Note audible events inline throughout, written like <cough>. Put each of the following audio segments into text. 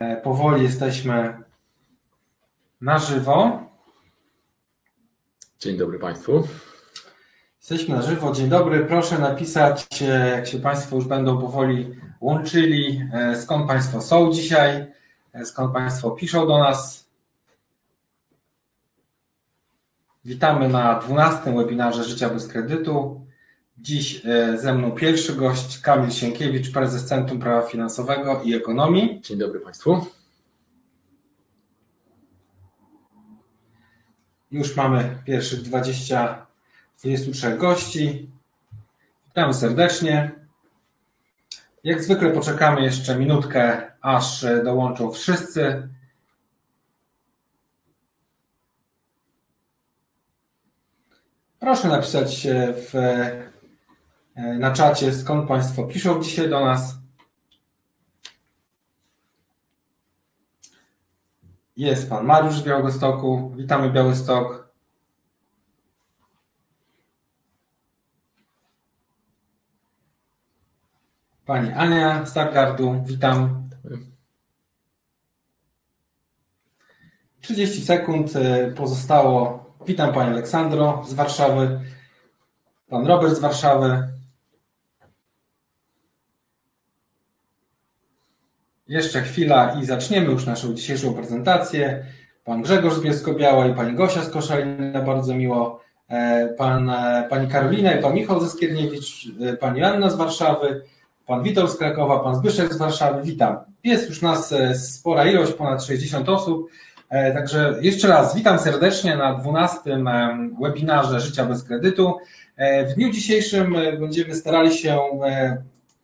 E, powoli jesteśmy na żywo. Dzień dobry Państwu. Jesteśmy na żywo. Dzień dobry. Proszę napisać, e, jak się Państwo już będą powoli łączyli, e, skąd Państwo są dzisiaj, skąd Państwo piszą do nas. Witamy na 12 webinarze Życia bez kredytu. Dziś e, ze mną pierwszy gość Kamil Sienkiewicz, prezes Centrum Prawa Finansowego i Ekonomii. Dzień dobry Państwu. Już mamy pierwszych 20, 23 gości. Witamy serdecznie. Jak zwykle poczekamy jeszcze minutkę, aż dołączą wszyscy. Proszę napisać w E, na czacie, skąd Państwo piszą dzisiaj do nas. Jest Pan Mariusz z Białegostoku. Witamy Białystok. Pani Ania z Stargardu. Witam. 30 sekund e, pozostało. Witam Panie Aleksandro z Warszawy. Pan Robert z Warszawy. Jeszcze chwila i zaczniemy już naszą dzisiejszą prezentację. Pan Grzegorz z Bielsko-Biała i pani Gosia z Koszalina, bardzo miło. E, pan, e, pani Karolina i pan Michał ze Skierniewicz, e, pani Anna z Warszawy, pan Witold z Krakowa, pan Zbyszek z Warszawy. Witam. Jest już nas spora ilość, ponad 60 osób. Także jeszcze raz witam serdecznie na 12 webinarze Życia bez kredytu. W dniu dzisiejszym będziemy starali się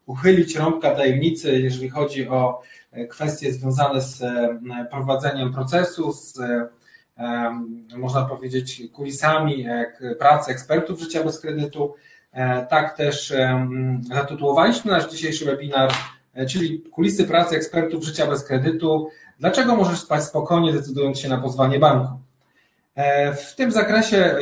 uchylić rąbka tajemnicy, jeżeli chodzi o e, kwestie związane z e, prowadzeniem procesu, z e, można powiedzieć kulisami pracy ekspertów życia bez kredytu. Tak też zatytułowaliśmy nasz dzisiejszy webinar, czyli kulisy pracy ekspertów życia bez kredytu. Dlaczego możesz spać spokojnie, decydując się na pozwanie banku? W tym zakresie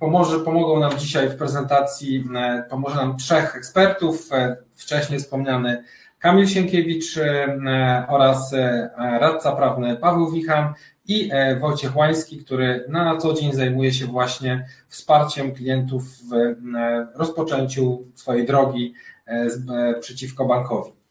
pomoże, pomogą nam dzisiaj w prezentacji, pomoże nam trzech ekspertów wcześniej wspomniany Kamil Sienkiewicz e, oraz e, radca prawny Paweł Wichan i e, Wojciech Łański, który na co dzień zajmuje się właśnie wsparciem klientów w rozpoczęciu swojej drogi przeciwko bankowi.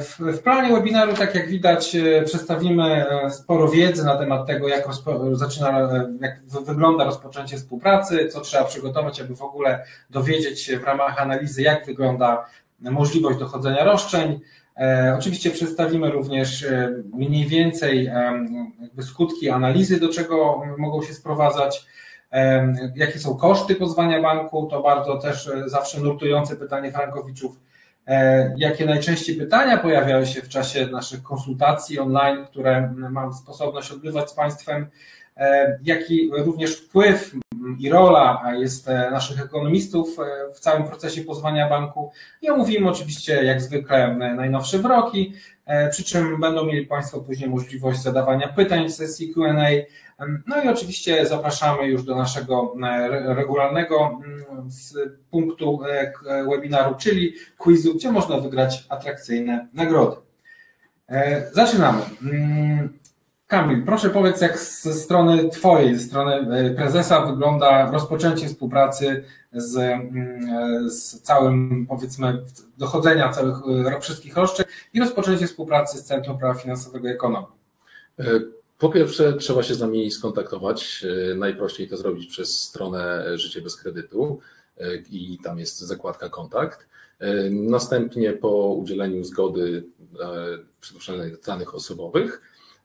W, w, planie webinaru, tak jak widać, przedstawimy sporo wiedzy na temat tego, jak, zaczyna, jak wygląda rozpoczęcie współpracy, co trzeba przygotować, aby w ogóle dowiedzieć się w ramach analizy, jak wygląda możliwość dochodzenia roszczeń. E, oczywiście przedstawimy również e, mniej więcej skutki analizy, do czego mogą się sprowadzać, jakie są koszty pozwania banku, to bardzo też e, zawsze nurtujące pytanie frankowiczów, jakie najczęściej pytania pojawiają się w czasie naszych konsultacji online, które mam sposobność odbywać z Państwem, jaki również wpływ i rola jest e, naszych ekonomistów e, w całym procesie pozwania banku. I omówimy oczywiście, jak zwykle, najnowsze wyroki, e, przy czym będą mieli Państwo później możliwość zadawania pytań w sesji QA. No i oczywiście zapraszamy już do naszego regularnego punktu webinaru, czyli quizu, gdzie można wygrać atrakcyjne nagrody. Zaczynamy. Mm, Kamil, proszę powiedz, jak ze strony Twojej, ze strony e, prezesa wygląda rozpoczęcie współpracy z, mm, z całym, powiedzmy, dochodzenia całych e, wszystkich roszczeń i rozpoczęcie współpracy z Centrum Prawa Finansowego i Ekonomii. E, po pierwsze, trzeba się z nami skontaktować. Najprościej to zrobić przez stronę Życie bez kredytu i tam jest zakładka kontakt. Następnie po udzieleniu zgody przytoczenia danych osobowych,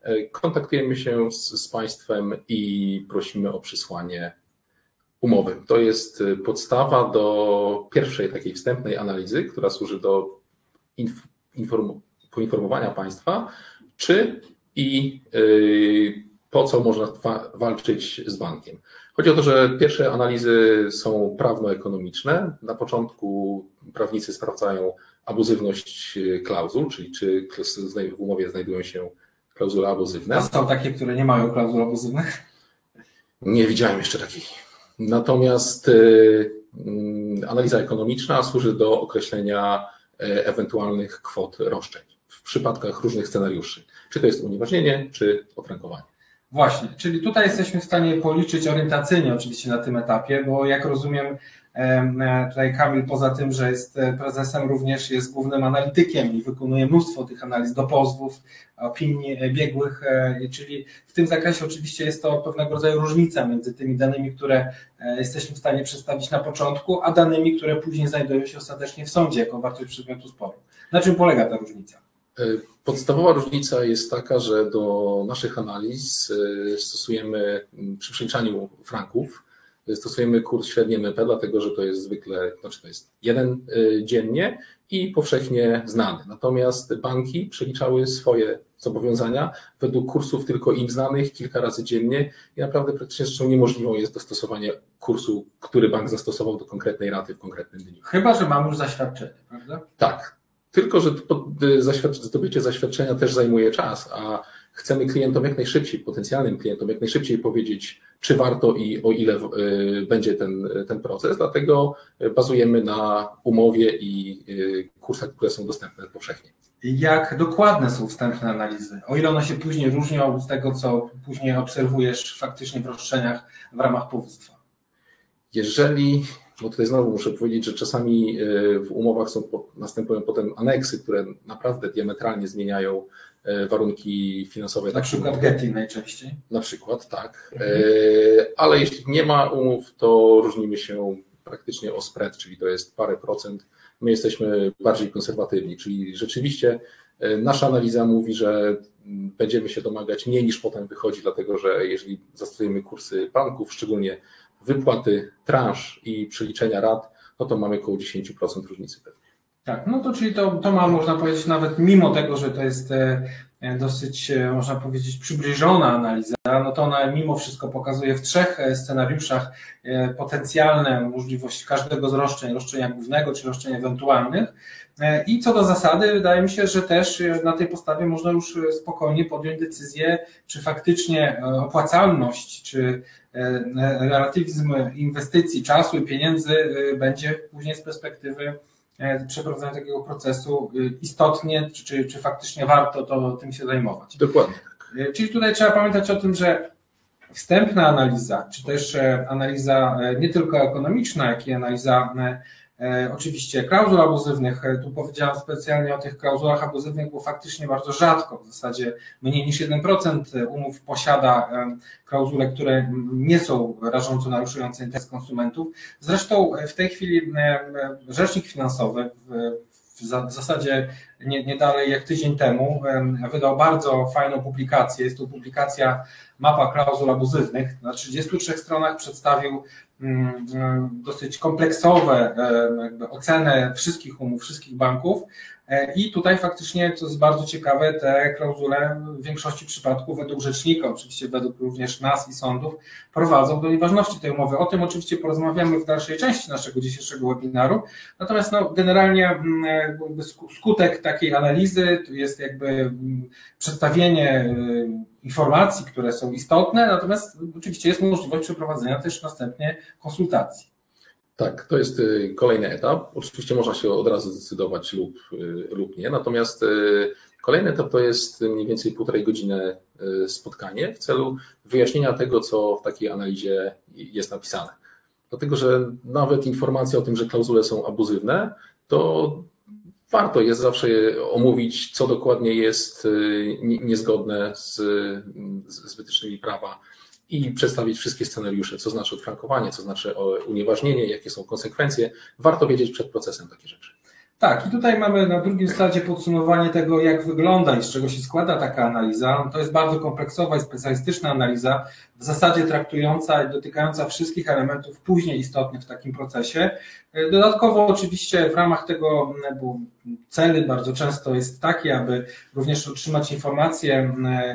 E, kontaktujemy się z, z Państwem i prosimy o przysłanie umowy. To jest e, podstawa do pierwszej takiej wstępnej analizy, która służy do inform, poinformowania Państwa, czy i yy, po co można walczyć z bankiem. Chodzi o to, że pierwsze analizy są prawno-ekonomiczne. Na początku prawnicy sprawdzają abuzywność klauzul, czyli czy w umowie znajdują się klauzule abuzywne. A są takie, które nie mają klauzul abuzywnych? Nie widziałem jeszcze takich. Natomiast y, mm, analiza ekonomiczna służy do określenia y, ewentualnych kwot roszczeń. W przypadkach różnych scenariuszy. Czy to jest unieważnienie, czy ofrankowanie. Właśnie, czyli tutaj jesteśmy w stanie policzyć orientacyjnie oczywiście na tym etapie, bo jak rozumiem, e, tutaj Kamil poza tym, że jest e, prezesem, również jest głównym analitykiem i wykonuje mnóstwo tych analiz do pozwów, opinii e, biegłych, czyli w tym zakresie oczywiście jest to pewnego rodzaju różnica między tymi danymi, które jesteśmy w stanie przedstawić na początku, a danymi, które później znajdują się ostatecznie w sądzie jako wartość przedmiotu sporu. Na czym polega ta różnica? E, podstawowa różnica jest taka, że do naszych analiz e, stosujemy przy przeliczaniu franków, e, stosujemy kurs średni MNP, dlatego że to jest zwykle, znaczy to jest jeden dziennie i powszechnie znany. Natomiast banki przeliczały swoje zobowiązania według kursów tylko im znanych kilka razy dziennie i naprawdę praktycznie rzeczą niemożliwą jest dostosowanie kursu, który bank zastosował do konkretnej raty w konkretnym dniu. Chyba, że mam już zaświadczenie, prawda? Tak, tylko, że zdobycie zaświadczenia też zajmuje czas, a chcemy klientom jak najszybciej, potencjalnym klientom jak najszybciej powiedzieć, czy warto i o ile y, będzie ten, ten proces. Dlatego bazujemy na umowie i y, kursach, które są dostępne powszechnie. Jak dokładne są wstępne analizy? O ile one się później różnią od tego, co później obserwujesz faktycznie w roszczeniach w ramach powództwa? Jeżeli bo tutaj znowu muszę powiedzieć, że czasami e, w umowach są, następują potem aneksy, które naprawdę diametralnie zmieniają e, warunki finansowe. Na przykład Getty najczęściej. Na przykład, tak. Mhm. E, ale jeśli nie ma umów, to różnimy się praktycznie o spread, czyli to jest parę procent. My jesteśmy bardziej konserwatywni, czyli rzeczywiście nasza analiza mówi, że będziemy się domagać mniej niż potem wychodzi, dlatego że jeżeli zastosujemy kursy banków, szczególnie wypłaty transz i przeliczenia rat, no to mamy około 10% różnicy pewnie. Tak, no to czyli to, to ma, można powiedzieć, nawet mimo tego, że to jest e, dosyć, e, można powiedzieć, przybliżona analiza, no to ona mimo wszystko pokazuje w trzech e, scenariuszach potencjalne możliwości każdego z roszczeń, roszczenia głównego czy roszczeń ewentualnych. I co do zasady, wydaje mi się, że też na tej podstawie można już spokojnie podjąć decyzję, czy faktycznie opłacalność, czy relatywizm inwestycji, czasu i pieniędzy będzie później z perspektywy E, przeprowadzenia takiego procesu istotnie, czy, czy, czy faktycznie warto to tym się zajmować. Dokładnie. E, czyli tutaj trzeba pamiętać o tym, że wstępna analiza, czy też e, analiza nie tylko ekonomiczna, jak i analiza E, oczywiście klauzul abuzywnych, e, tu powiedziałem specjalnie o tych klauzulach abuzywnych, bo faktycznie bardzo rzadko, w zasadzie mniej niż 1% umów posiada e, klauzule, które nie są rażąco naruszujące interes konsumentów. Zresztą w tej chwili rzecznik finansowy w zasadzie nie, nie dalej jak tydzień temu wydał bardzo fajną publikację. Jest to publikacja Mapa klauzul abuzywnych. Na 33 stronach przedstawił dosyć kompleksowe jakby ocenę wszystkich umów, wszystkich banków. e, i tutaj faktycznie, co jest bardzo ciekawe, te klauzule w większości przypadków według rzecznika, oczywiście według również nas i sądów, prowadzą do nieważności tej umowy. O tym oczywiście porozmawiamy w dalszej części naszego dzisiejszego webinaru. Natomiast no, generalnie mm, skutek takiej analizy to jest jakby przedstawienie informacji, które są istotne, natomiast oczywiście jest możliwość przeprowadzenia też następnie konsultacji. Tak, to jest y, kolejny etap. Oczywiście można się od razu zdecydować lub, y, lub nie, natomiast y, kolejny etap to jest mniej więcej półtorej godziny spotkanie w celu wyjaśnienia tego, co w takiej analizie jest napisane. Dlatego, że nawet informacja o tym, że klauzule są abuzywne, to warto jest zawsze omówić, co dokładnie jest niezgodne z, z wytycznymi prawa i przedstawić wszystkie scenariusze, co znaczy odfrankowanie, co znaczy unieważnienie, jakie są konsekwencje. Warto wiedzieć przed procesem takie rzeczy. Tak, i tutaj mamy na drugim slajdzie podsumowanie tego, jak wygląda i z czego się składa taka analiza. To jest bardzo kompleksowa i specjalistyczna analiza, w zasadzie traktująca i dotykająca wszystkich elementów później istotnych w takim procesie. Dodatkowo oczywiście w ramach tego, bo cel bardzo często jest taki, aby również otrzymać informacje,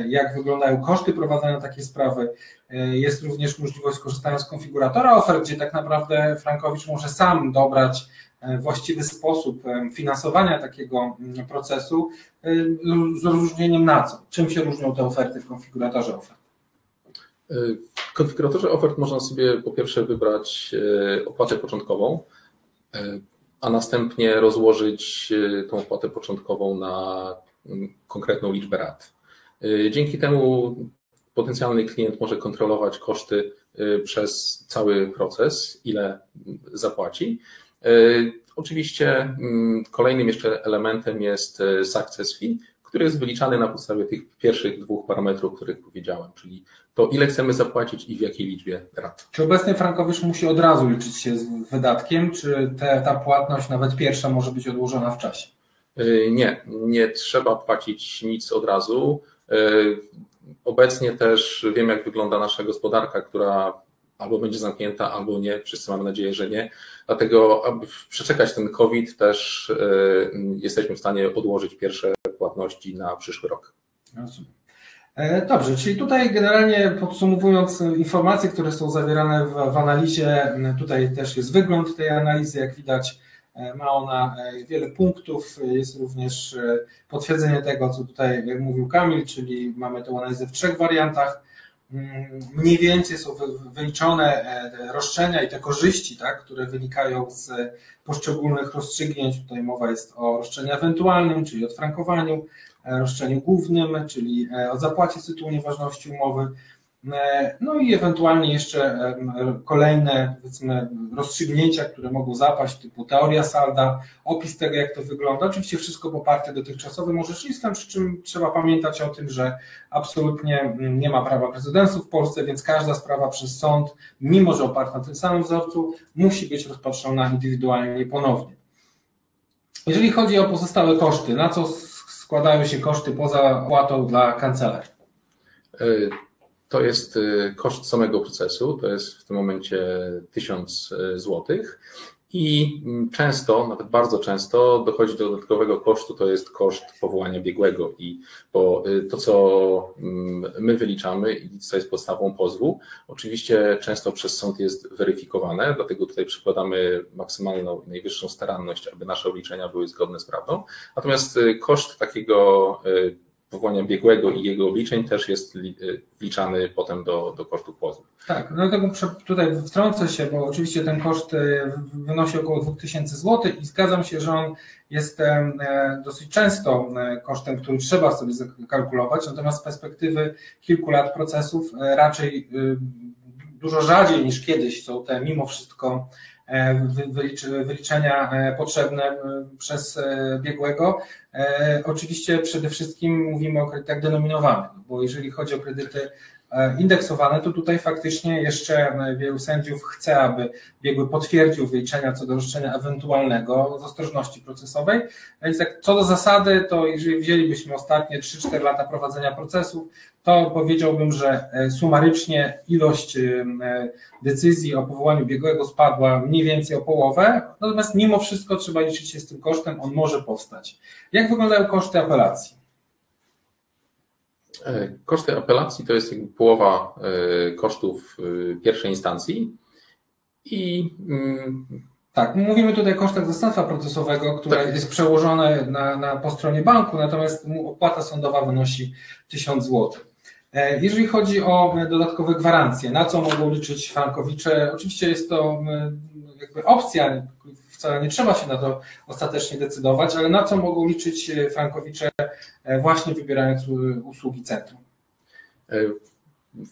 jak wyglądają koszty prowadzenia takiej sprawy. Jest również możliwość skorzystania z konfiguratora ofert, gdzie tak naprawdę Frankowicz może sam dobrać właściwy sposób e, finansowania takiego mm, procesu e, z rozróżnieniem na co? Czym się różnią te oferty w konfiguratorze ofert? W konfiguratorze ofert można sobie po pierwsze wybrać opłatę początkową, a następnie rozłożyć tą opłatę początkową na mm, konkretną liczbę rat. Dzięki temu potencjalny klient może kontrolować koszty przez cały proces, ile zapłaci. Oczywiście mm, kolejnym jeszcze elementem jest success fee, który jest wyliczany na podstawie tych pierwszych dwóch parametrów, których powiedziałem, czyli to ile chcemy zapłacić i w jakiej liczbie rat. Czy obecnie Frankowicz musi od razu liczyć się z wydatkiem, czy te, ta płatność, nawet pierwsza, może być odłożona w czasie? Y, nie, nie trzeba płacić nic od razu. Obecnie też wiem, jak wygląda nasza gospodarka, która albo będzie zamknięta, albo nie. Wszyscy mamy nadzieję, że nie. Dlatego, aby przeczekać ten COVID, też y, jesteśmy w stanie odłożyć pierwsze płatności na przyszły rok. E, dobrze, czyli tutaj generalnie podsumowując informacje, które są zawierane w, w, analizie, tutaj też jest wygląd tej analizy, jak widać e, ma ona e, wiele punktów, jest również potwierdzenie tego, co tutaj mówił Kamil, czyli mamy tę analizę w trzech wariantach, mniej więcej są wyliczone roszczenia i te korzyści, tak, które wynikają z poszczególnych rozstrzygnięć, tutaj mowa jest o roszczeniu ewentualnym, czyli odfrankowaniu, E, roszczeniu głównym, czyli e, o zapłacie z tytułu nieważności umowy. E, no i ewentualnie jeszcze kolejne powiedzmy, rozstrzygnięcia, które mogą zapaść, typu teoria salda, opis tego, jak to wygląda. Oczywiście wszystko poparte dotychczasowym orzecznictwem, przy czym trzeba pamiętać o tym, że absolutnie nie ma prawa prezydensu w Polsce, więc każda sprawa przez sąd, mimo że oparta na tym samym wzorcu, musi być rozpatrzona indywidualnie ponownie. Jeżeli chodzi o pozostałe koszty, na co składają się koszty poza płatą dla kancelarii? To jest e, koszt samego procesu, to jest w tym momencie 1000 e, złotych i mm, często, nawet bardzo często dochodzi do dodatkowego kosztu, to jest koszt powołania biegłego i bo y, to, co mm, my wyliczamy i co jest podstawą pozwu, oczywiście często przez sąd jest weryfikowane, dlatego tutaj przykładamy maksymalną, najwyższą staranność, aby nasze obliczenia były zgodne z prawdą. Natomiast y, koszt takiego y, powołania biegłego i jego obliczeń też jest y, wliczany potem do, do kosztu pozwu. Tak, dlatego tutaj wtrącę się, bo oczywiście ten koszt y, wynosi około 2000 zł i zgadzam się, że on jest e, dosyć często e, kosztem, który trzeba sobie zakalkulować, natomiast z perspektywy kilku lat procesów e, raczej y, dużo rzadziej niż kiedyś są te mimo wszystko E, wyliczenia e, potrzebne e, przez biegłego. Oczywiście przede wszystkim mówimy o kredytach denominowanych, bo jeżeli chodzi o kredyty indeksowane, to tutaj faktycznie jeszcze wielu sędziów chce, aby biegły potwierdził wyliczenia co do roszczenia ewentualnego z ostrożności procesowej. Więc tak, co do zasady, to jeżeli wzięlibyśmy ostatnie 3-4 lata prowadzenia procesów, to powiedziałbym, że e, sumarycznie ilość e, decyzji o powołaniu biegłego spadła mniej więcej o połowę, natomiast mimo wszystko trzeba liczyć się z tym kosztem, on może powstać. Jak wyglądają koszty apelacji? E, koszty apelacji to jest połowa kosztów pierwszej instancji i mm, tak, mówimy tutaj o kosztach zastępstwa procesowego, które tak. jest przełożone na, na, po stronie banku, natomiast opłata sądowa wynosi 1000 zł. E, jeżeli chodzi o e, dodatkowe gwarancje, na co mogą liczyć frankowicze, oczywiście jest to e, jakby opcja, wcale nie trzeba się na to ostatecznie decydować, ale na co mogą liczyć frankowicze właśnie wybierając usługi centrum?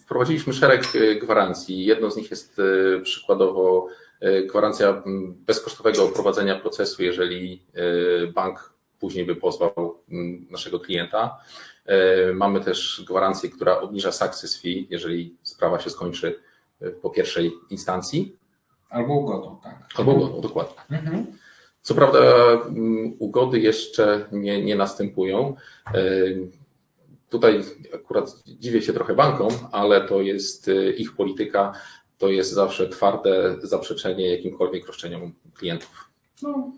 Wprowadziliśmy szereg gwarancji. Jedną z nich jest przykładowo gwarancja bezkosztowego prowadzenia procesu, jeżeli bank później by pozwał naszego klienta. E, mamy też gwarancję, która obniża success fee, jeżeli sprawa się skończy e, po pierwszej instancji. Albo ugodą, tak. Albo ugodą, dokładnie. Mhm. Co prawda ugody jeszcze nie, nie następują. E, tutaj akurat dziwię się trochę bankom, ale to jest ich polityka, to jest zawsze twarde zaprzeczenie jakimkolwiek roszczeniom klientów. No,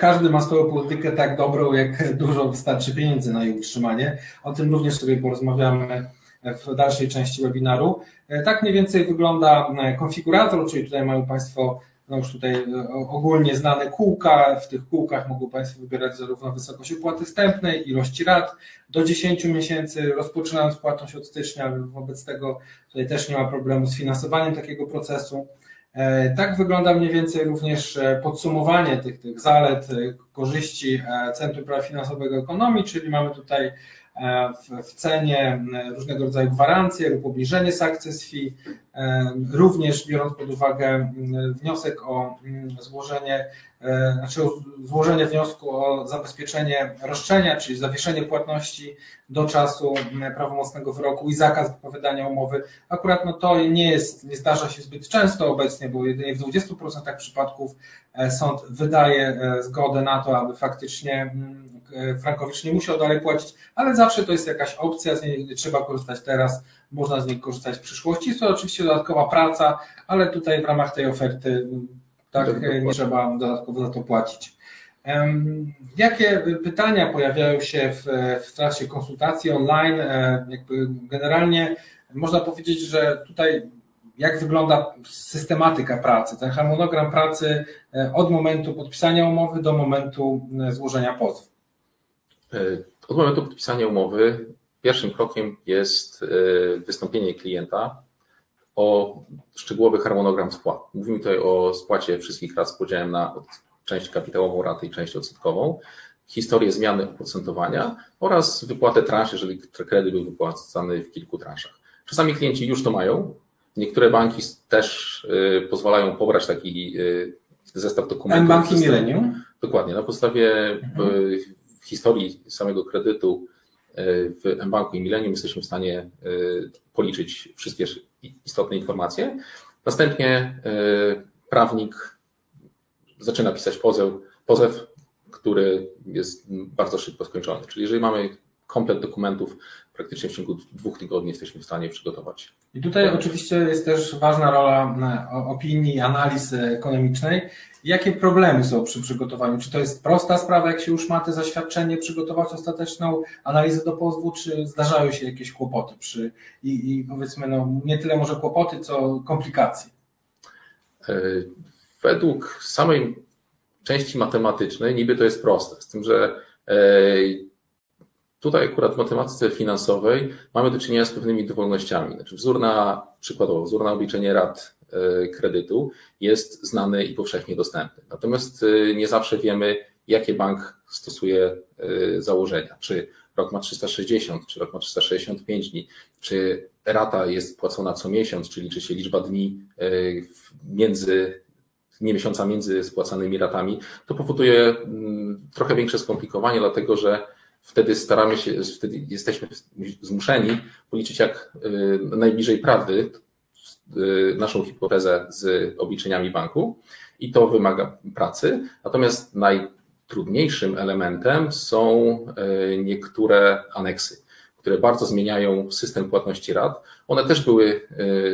każdy ma swoją politykę tak dobrą, jak <laughs> dużo wystarczy pieniędzy na jej utrzymanie. O tym również sobie porozmawiamy w dalszej części webinaru. E, tak mniej więcej wygląda e, konfigurator, czyli tutaj mają Państwo no już tutaj e, ogólnie znane kółka. W tych kółkach mogą Państwo wybierać zarówno wysokość opłaty wstępnej, ilości rat do 10 miesięcy, rozpoczynając płatność od stycznia. Wobec tego tutaj też nie ma problemu z finansowaniem takiego procesu. Tak wygląda mniej więcej również podsumowanie tych, tych zalet, korzyści Centrum Prawa Finansowego Ekonomii, czyli mamy tutaj w cenie różnego rodzaju gwarancje lub obniżenie success fee, również biorąc pod uwagę wniosek o złożenie, znaczy złożenie wniosku o zabezpieczenie roszczenia, czyli zawieszenie płatności do czasu prawomocnego wyroku i zakaz wypowiadania umowy. Akurat no to nie jest, nie zdarza się zbyt często obecnie, bo jedynie w 20% przypadków sąd wydaje zgodę na to, aby faktycznie Frankowicz nie musiał dalej płacić, ale zawsze to jest jakaś opcja, z niej nie trzeba korzystać teraz, można z niej korzystać w przyszłości. Jest to oczywiście dodatkowa praca, ale tutaj w ramach tej oferty tak nie trzeba dodatkowo za to płacić. Jakie pytania pojawiają się w, w trakcie konsultacji online? Jakby generalnie można powiedzieć, że tutaj jak wygląda systematyka pracy, ten harmonogram pracy od momentu podpisania umowy do momentu złożenia pozwu? Od momentu podpisania umowy pierwszym krokiem jest wystąpienie klienta o szczegółowy harmonogram spłat. Mówimy tutaj o spłacie wszystkich rat z podziałem na część kapitałową raty i część odsetkową, historię zmiany oprocentowania oraz wypłatę transz, jeżeli kredyt był wypłacany w kilku transzach. Czasami klienci już to mają. Niektóre banki też pozwalają pobrać taki zestaw dokumentów. M-Banki Millennium? Dokładnie. Na podstawie mhm. Historii samego kredytu w mBanku i Millennium jesteśmy w stanie policzyć wszystkie istotne informacje. Następnie prawnik zaczyna pisać pozew, pozew, który jest bardzo szybko skończony. Czyli jeżeli mamy komplet dokumentów, praktycznie w ciągu dwóch tygodni jesteśmy w stanie przygotować. I tutaj oczywiście jest też ważna rola opinii, analizy ekonomicznej. Jakie problemy są przy przygotowaniu? Czy to jest prosta sprawa, jak się już ma te zaświadczenie, przygotować ostateczną analizę do pozwu, czy zdarzają się jakieś kłopoty przy i, i powiedzmy, no, nie tyle może kłopoty, co komplikacje? Według samej części matematycznej niby to jest proste, z tym, że Tutaj akurat w matematyce finansowej mamy do czynienia z pewnymi dowolnościami. Znaczy wzór na, przykładowo, wzór na obliczenie rat kredytu jest znany i powszechnie dostępny. Natomiast nie zawsze wiemy, jakie bank stosuje założenia. Czy rok ma 360, czy rok ma 365 dni, czy rata jest płacona co miesiąc, czy liczy się liczba dni między, nie miesiąca między spłacanymi ratami. To powoduje trochę większe skomplikowanie, dlatego że wtedy staramy się, wtedy jesteśmy zmuszeni policzyć jak najbliżej prawdy naszą hipotezę z obliczeniami banku i to wymaga pracy. Natomiast najtrudniejszym elementem są niektóre aneksy, które bardzo zmieniają system płatności rat. One też były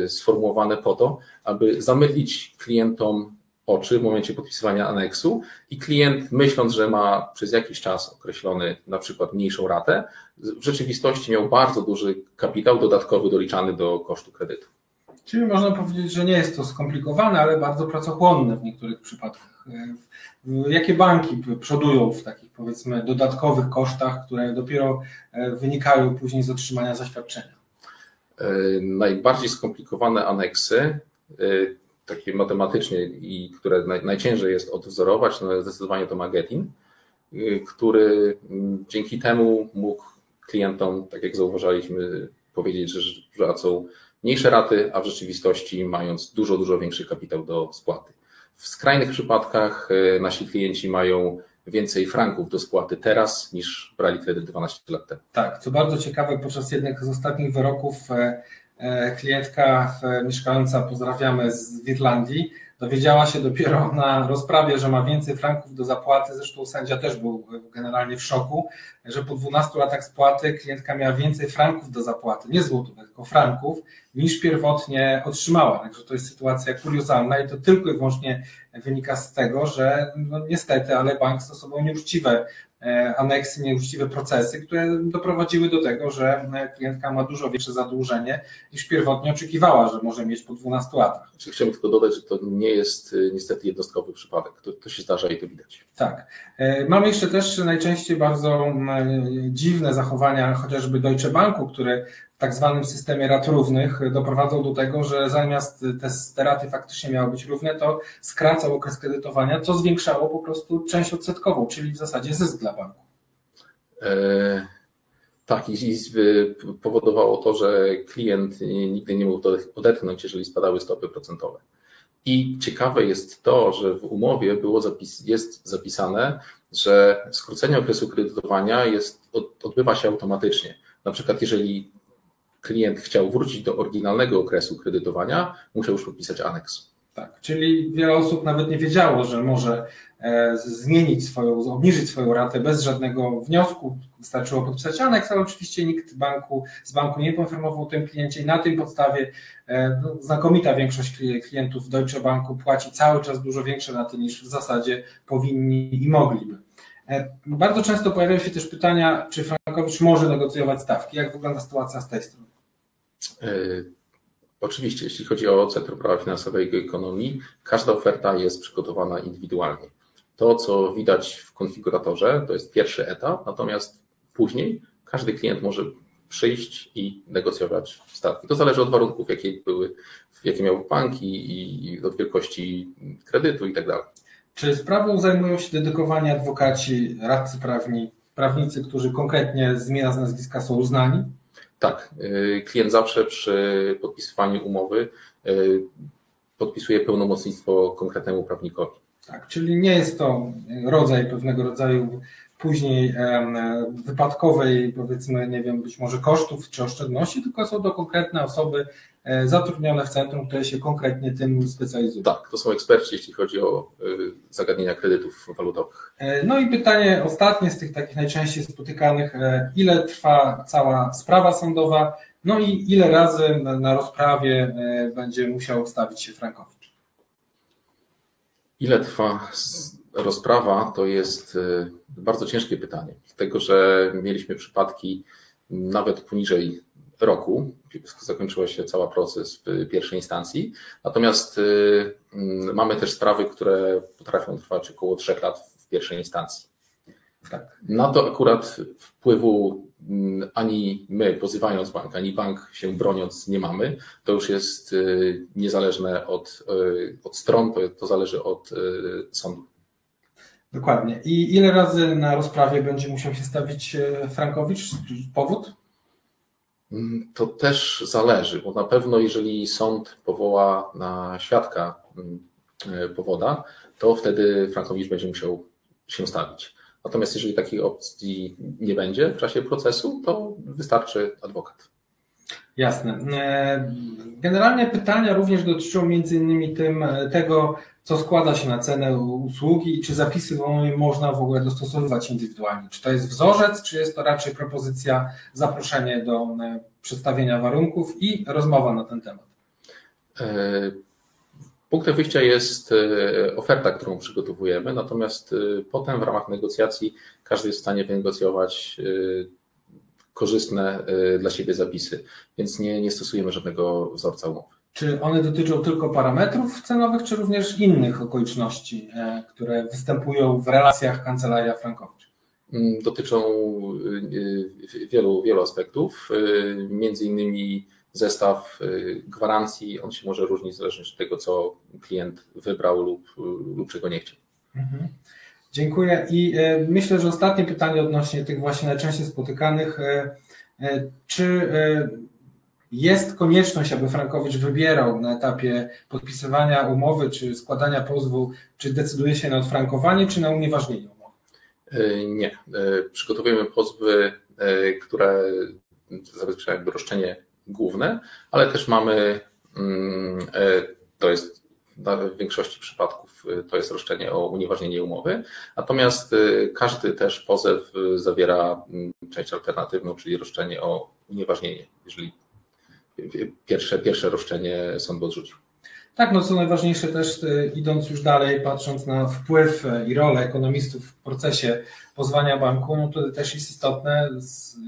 sformułowane po to, aby zamydlić klientom oczy w momencie podpisywania aneksu i klient myśląc, że ma przez jakiś czas określony na przykład mniejszą ratę, w rzeczywistości miał bardzo duży kapitał dodatkowy doliczany do kosztu kredytu. Czyli można powiedzieć, że nie jest to skomplikowane, ale bardzo pracochłonne w niektórych przypadkach. Jakie banki przodują w takich powiedzmy dodatkowych kosztach, które dopiero wynikają później z otrzymania zaświadczenia? Najbardziej skomplikowane aneksy takie matematycznie i które najciężej jest odwzorować, no zdecydowanie to Magetin, który dzięki temu mógł klientom, tak jak zauważaliśmy, powiedzieć, że płacą mniejsze raty, a w rzeczywistości mając dużo, dużo większy kapitał do spłaty. W skrajnych przypadkach nasi klienci mają więcej franków do spłaty teraz niż brali kredyt 12 lat temu. Tak, co bardzo ciekawe, podczas jednych z ostatnich wyroków klientka mieszkająca, pozdrawiamy z Irlandii, dowiedziała się dopiero na rozprawie, że ma więcej franków do zapłaty, zresztą sędzia też był generalnie w szoku, że po 12 latach spłaty klientka miała więcej franków do zapłaty, nie złotów, tylko franków, niż pierwotnie otrzymała. Także to jest sytuacja kuriozalna i to tylko i wyłącznie wynika z tego, że no niestety, ale bank stosował nieuczciwe aneksy, nieuczciwe procesy, które doprowadziły do tego, że klientka ma dużo większe zadłużenie niż pierwotnie oczekiwała, że może mieć po 12 latach. Chciałbym tylko dodać, że to nie jest niestety jednostkowy przypadek. To, to się zdarza i to widać. Tak. Mamy jeszcze też najczęściej bardzo dziwne zachowania chociażby Deutsche Banku, który tak zwanym systemie rat równych doprowadzał do tego, że zamiast te, te raty faktycznie miały być równe, to skracał okres kredytowania, co zwiększało po prostu część odsetkową, czyli w zasadzie zysk dla banku. E, tak, i, i powodowało to, że klient nigdy nie mógł odetchnąć, jeżeli spadały stopy procentowe. I ciekawe jest to, że w umowie było zapis, jest zapisane, że skrócenie okresu kredytowania jest, odbywa się automatycznie. Na przykład, jeżeli klient chciał wrócić do oryginalnego okresu kredytowania, musiał już podpisać aneks. Tak, czyli wiele osób nawet nie wiedziało, że może e, zmienić swoją, obniżyć swoją ratę bez żadnego wniosku. Wystarczyło podpisać aneks, ale oczywiście nikt banku, z banku nie poinformował o tym kliencie i na tym podstawie e, no, znakomita większość klientów Deutsche Banku płaci cały czas dużo większe raty niż w zasadzie powinni i mogliby. E, bardzo często pojawiają się też pytania, czy Frankowicz może negocjować stawki. Jak wygląda sytuacja z tej strony? Oczywiście, jeśli chodzi o Centrum Prawa Finansowego i Ekonomii, każda oferta jest przygotowana indywidualnie. To, co widać w konfiguratorze, to jest pierwszy etap, natomiast później każdy klient może przyjść i negocjować stawki. To zależy od warunków, jakie były, jakie miał banki i od wielkości kredytu i tak dalej. Czy sprawą zajmują się dedykowani adwokaci, radcy prawni, prawnicy, którzy konkretnie z imienia z nazwiska są uznani? Tak, y, klient zawsze przy podpisywaniu umowy y, podpisuje pełnomocnictwo konkretnemu prawnikowi. Tak, czyli nie jest to rodzaj pewnego rodzaju później wypadkowej, powiedzmy, nie wiem, być może kosztów czy oszczędności, tylko są to konkretne osoby zatrudnione w centrum, które się konkretnie tym specjalizują. Tak, to są eksperci, jeśli chodzi o e, zagadnienia kredytów walutowych. E, no i pytanie ostatnie z tych takich najczęściej spotykanych, ile trwa cała sprawa sądowa, no i ile razy na rozprawie będzie musiał stawić się Frankowicz? Ile trwa rozprawa to jest bardzo ciężkie pytanie, dlatego że mieliśmy przypadki nawet poniżej roku, zakończyła się cały proces w pierwszej instancji, natomiast y, mm, mamy też sprawy, które potrafią trwać około trzech lat w pierwszej instancji. Tak. Na to akurat wpływu mm, ani my, pozywając bank, ani bank się broniąc nie mamy. To już jest y, niezależne od, od stron, to, to zależy od sądu. Dokładnie. I ile razy na rozprawie będzie musiał się stawić e, Frankowicz? Powód? Mm, to też zależy, bo na pewno jeżeli sąd powoła na świadka mm, e, powoda, to wtedy Frankowicz będzie musiał się stawić. Natomiast jeżeli takiej opcji nie będzie w czasie procesu, to wystarczy adwokat. Jasne. E, generalnie pytania również dotyczą między innymi tym, tego, co składa się na cenę usługi i czy zapisy można w ogóle dostosowywać indywidualnie. Czy to jest wzorzec, czy jest to raczej propozycja, zaproszenie do e, przedstawienia warunków i rozmowa na ten temat? E, punktem wyjścia jest e, oferta, którą przygotowujemy, natomiast potem w ramach negocjacji każdy jest w stanie wynegocjować korzystne dla siebie zapisy, więc nie, nie stosujemy żadnego wzorca umowy. Czy one dotyczą tylko parametrów cenowych, czy również innych okoliczności, e, które występują w relacjach Kancelaria Frankowicz? Mm, dotyczą e, wielu, wielu aspektów, e, między innymi zestaw gwarancji, on się może różnić w zależności od tego, co klient wybrał lub, lub czego nie chciał. Mhm. Dziękuję i myślę, że ostatnie pytanie odnośnie tych właśnie najczęściej spotykanych. Czy jest konieczność, aby Frankowicz wybierał na etapie podpisywania umowy czy składania pozwu, czy decyduje się na odfrankowanie, czy na unieważnienie umowy? E, nie. E, przygotowujemy pozwy, e, które zabezpieczają roszczenie główne, ale też mamy, mm, to jest w większości przypadków to jest roszczenie o unieważnienie umowy, natomiast każdy też pozew zawiera mm, część alternatywną, czyli roszczenie o unieważnienie, jeżeli pierwsze, pierwsze roszczenie sąd odrzucił. Tak, no co najważniejsze też, e, idąc już dalej, patrząc na wpływ e, i rolę ekonomistów w procesie pozwania banku, no to też jest istotne,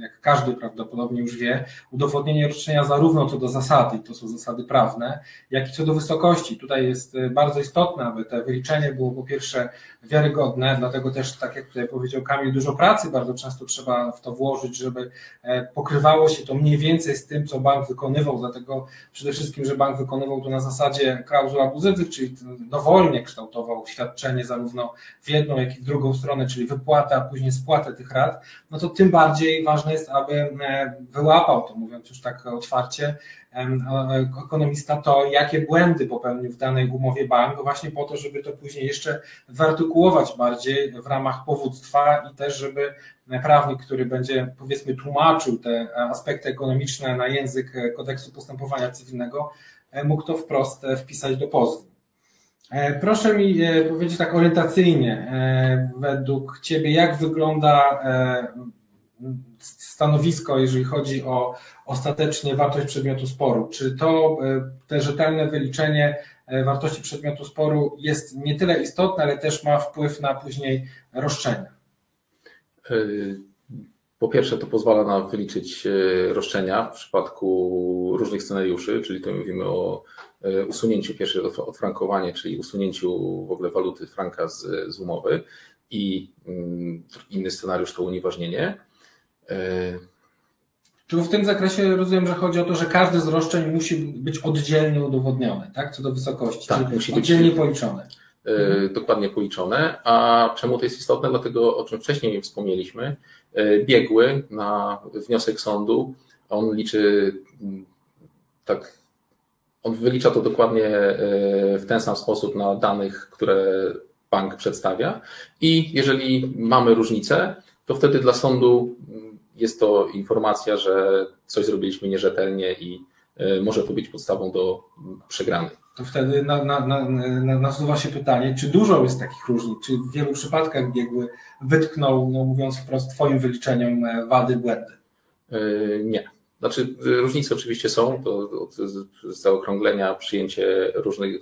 jak każdy prawdopodobnie już wie, udowodnienie roszczenia zarówno co do zasady, to są zasady prawne, jak i co do wysokości. Tutaj jest bardzo istotne, aby to wyliczenie było po pierwsze wiarygodne, dlatego też, tak jak tutaj powiedział Kamil, dużo pracy bardzo często trzeba w to włożyć, żeby pokrywało się to mniej więcej z tym, co bank wykonywał, dlatego przede wszystkim, że bank wykonywał to na zasadzie klauzul abuzywych, czyli dowolnie kształtował świadczenie zarówno w jedną, jak i w drugą stronę, czyli wypłata, a później spłatę tych rat, no to tym bardziej ważne jest, aby e, wyłapał to, mówiąc już tak otwarcie, ekonomista to, jakie błędy popełnił w danej umowie bank, właśnie po to, żeby to później jeszcze wyartykułować bardziej w ramach powództwa i też, żeby prawnik, który będzie powiedzmy tłumaczył te aspekty ekonomiczne na język kodeksu postępowania cywilnego, mógł to wprost wpisać do pozwu. E, proszę mi e, powiedzieć tak orientacyjnie, e, według Ciebie, jak wygląda stanowisko, jeżeli chodzi o ostatecznie wartość przedmiotu sporu? Czy to te rzetelne wyliczenie wartości przedmiotu sporu jest nie tyle istotne, ale też ma wpływ na później roszczenia? Po pierwsze, to pozwala nam wyliczyć roszczenia w przypadku różnych scenariuszy, czyli tu mówimy o usunięciu pierwsze odfrankowanie, czyli usunięciu w ogóle waluty franka z, z umowy i mm, inny scenariusz to unieważnienie. E, Czy w tym zakresie rozumiem, że chodzi o to, że każdy z roszczeń musi być oddzielnie udowodniony, tak? Co do wysokości, tak, musi oddzielnie być policzone. Mhm. Dokładnie policzone. A czemu to jest istotne? Dlatego, o czym wcześniej wspomnieliśmy, biegły na wniosek sądu, on liczy mm, tak on wylicza to dokładnie e, w ten sam sposób na danych, które bank przedstawia. I jeżeli mamy różnicę, to wtedy dla sądu jest to informacja, że coś zrobiliśmy nierzetelnie i e, może to być podstawą do przegranej. To wtedy na, na, na, nasuwa się pytanie, czy dużo jest takich różnic, czy w wielu przypadkach biegły wytknął, no mówiąc wprost, Twoim wyliczeniom e, wady, błędy? Nie. Znaczy, różnice oczywiście są, to od zaokrąglenia przyjęcie różnych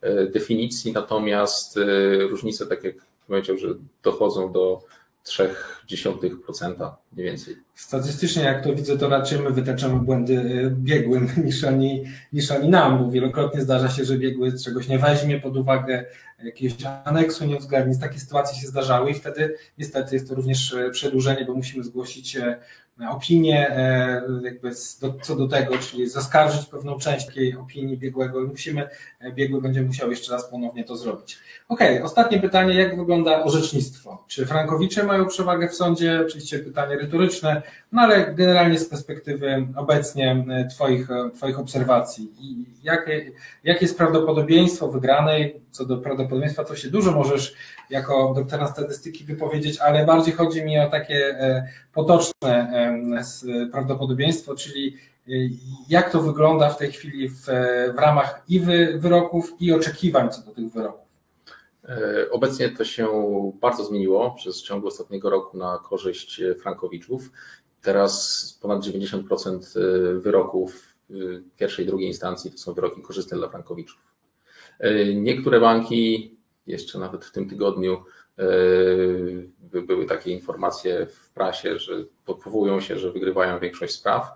e, definicji, natomiast e, różnice, tak jak powiedział, że dochodzą do 0,3% mniej więcej. Statystycznie, jak to widzę, to raczej my wytaczamy błędy e, biegłym <laughs> niż oni, niż oni nam, bo wielokrotnie zdarza się, że biegły czegoś nie weźmie pod uwagę, jakiegoś aneksu nie uwzględni. Takie sytuacje się zdarzały i wtedy niestety jest to również przedłużenie, bo musimy zgłosić opinię e, jakby co do tego, czyli zaskarżyć pewną część takiej opinii biegłego i musimy, e, biegły będzie musiał jeszcze raz ponownie to zrobić. Okej, okay, ostatnie pytanie, jak wygląda orzecznictwo? Czy frankowicze mają przewagę w sądzie? Oczywiście pytanie retoryczne, no ale generalnie z perspektywy obecnie e, Twoich, twoich obserwacji. Jakie, jakie jest prawdopodobieństwo wygranej? Co do prawdopodobieństwa, to się dużo możesz jako doktora statystyki wypowiedzieć, ale bardziej chodzi mi o takie potoczne prawdopodobieństwo, czyli jak to wygląda w tej chwili w, w ramach i wyroków, i oczekiwań co do tych wyroków? E, obecnie to się bardzo zmieniło przez ciągu ostatniego roku na korzyść Frankowiczów. Teraz ponad 90% e, wyroków e, pierwszej i drugiej instancji to są wyroki korzystne dla Frankowiczów. Niektóre banki, jeszcze nawet w tym tygodniu, były takie informacje w prasie, że powołują się, że wygrywają większość spraw.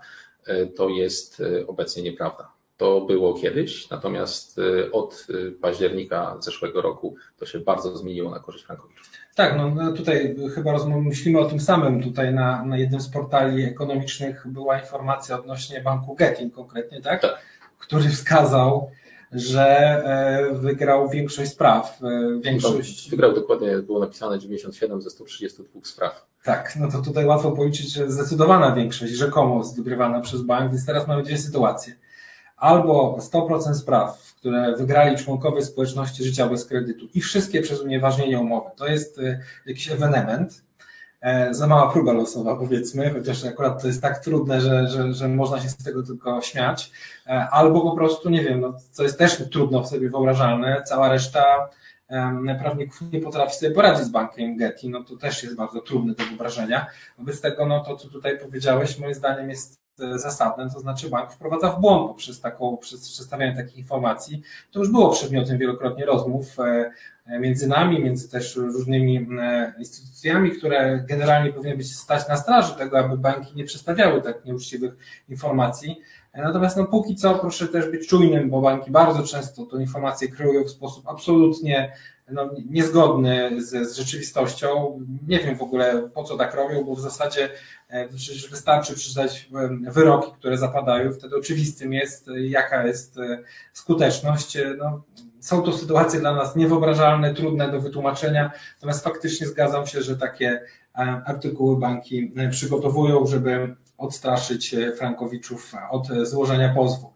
To jest obecnie nieprawda. To było kiedyś, natomiast od października zeszłego roku to się bardzo zmieniło na korzyść frankowiczów. Tak, no, no tutaj chyba myślimy o tym samym. Tutaj na, na jednym z portali ekonomicznych była informacja odnośnie banku Getting konkretnie, tak? tak. Który wskazał, że e, wygrał większość spraw. E, większość... Wygrał dokładnie, było napisane 97 ze 132 spraw. Tak, no to tutaj łatwo policzyć, że zdecydowana większość rzekomo wygrywana przez bank, więc teraz mamy dwie sytuacje. Albo 100% spraw, które wygrali członkowie społeczności życia bez kredytu. I wszystkie przez unieważnienie umowy, to jest e, jakiś ewenement, E, za mała próba losowa, powiedzmy, chociaż akurat to jest tak trudne, że, że, że można się z tego tylko śmiać, e, albo po prostu, nie wiem, no, co jest też trudno w sobie wyobrażalne, cała reszta prawników nie potrafi sobie poradzić z bankiem Getty, no to też jest bardzo trudne do wyobrażenia. Wobec tego, no to co tutaj powiedziałeś, moim zdaniem jest e, zasadne, to znaczy bank wprowadza w błąd poprzez taką, przez przedstawianie takich informacji. To już było przedmiotem wielokrotnie rozmów e, między nami, między też różnymi e, instytucjami, które generalnie powinny być stać na straży tego, aby banki nie przedstawiały tak nieuczciwych informacji. Natomiast no, póki co proszę też być czujnym, bo banki bardzo często te informacje kreują w sposób absolutnie no, niezgodny z, z rzeczywistością. Nie wiem w ogóle po co tak robią, bo w zasadzie e, wystarczy przeczytać e, wyroki, które zapadają, wtedy oczywistym jest, jaka jest e, skuteczność. No, są to sytuacje dla nas niewyobrażalne, trudne do wytłumaczenia, natomiast faktycznie zgadzam się, że takie artykuły banki przygotowują, żeby odstraszyć Frankowiczów od złożenia pozwu.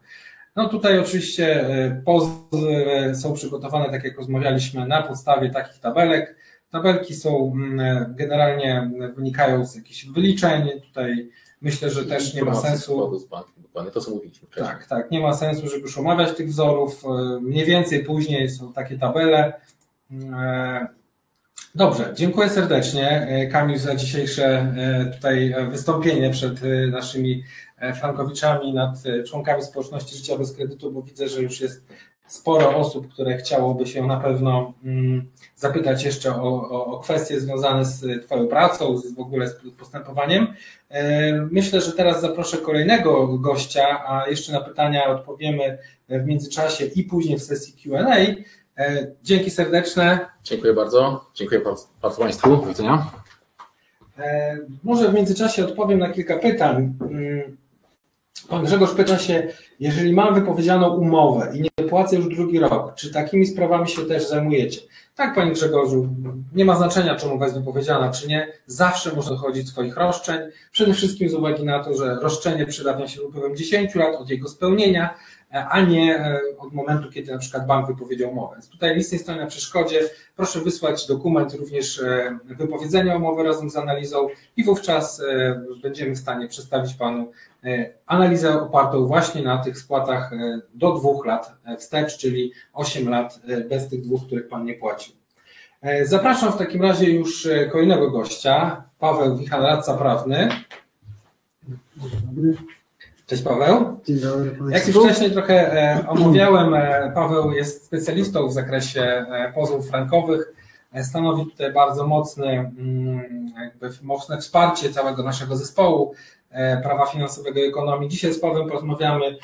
No tutaj oczywiście e, pozwy są przygotowane, tak jak rozmawialiśmy, na podstawie takich tabelek. Tabelki są mm, e, generalnie wynikają z jakichś wyliczeń. Tutaj myślę, że też nie ma sensu. Dokładnie to, co mówiliśmy wcześniej. Tak, tak, nie ma sensu, żeby już omawiać tych wzorów. E, mniej więcej później są takie tabele. Dobrze, dziękuję serdecznie Kamil za dzisiejsze tutaj wystąpienie przed naszymi E, Frankowiczami, nad e, członkami społeczności życia bez kredytu, bo widzę, że już jest sporo osób, które chciałoby się na pewno mm, zapytać jeszcze o, o, o kwestie związane z Twoją pracą, z, w ogóle z postępowaniem. E, myślę, że teraz zaproszę kolejnego gościa, a jeszcze na pytania odpowiemy w międzyczasie i później w sesji QA. Dzięki serdeczne. Dziękuję bardzo. Dziękuję bardzo Państwu. Do widzenia. Może w międzyczasie odpowiem na kilka pytań. Pan Grzegorz pyta się, jeżeli mam wypowiedzianą umowę i nie płacę już drugi rok, czy takimi sprawami się też zajmujecie? Tak, Panie Grzegorzu, nie ma znaczenia, czy umowa jest wypowiedziana, czy nie. Zawsze można dochodzić swoich roszczeń. Przede wszystkim z uwagi na to, że roszczenie przedawnia się upływem 10 lat od jego spełnienia, a nie e, od momentu, kiedy na przykład bank wypowiedział umowę. Więc tutaj nic nie stoi na przeszkodzie. Proszę wysłać dokument również e, wypowiedzenia umowy razem z analizą i wówczas e, będziemy w stanie przedstawić Panu analizę opartą właśnie na tych spłatach do dwóch lat wstecz, czyli 8 lat bez tych dwóch, których Pan nie płacił. Zapraszam w takim razie już kolejnego gościa, Paweł Wichan, radca prawny. Dzień dobry. Cześć Paweł. Dzień dobry Jak już wcześniej trochę e, omawiałem, e, Paweł jest specjalistą w zakresie e, pozwów frankowych. Stanowi tutaj bardzo mocny, mm, jakby mocne wsparcie całego naszego zespołu prawa finansowego i ekonomii. Dzisiaj z Pawłem porozmawiamy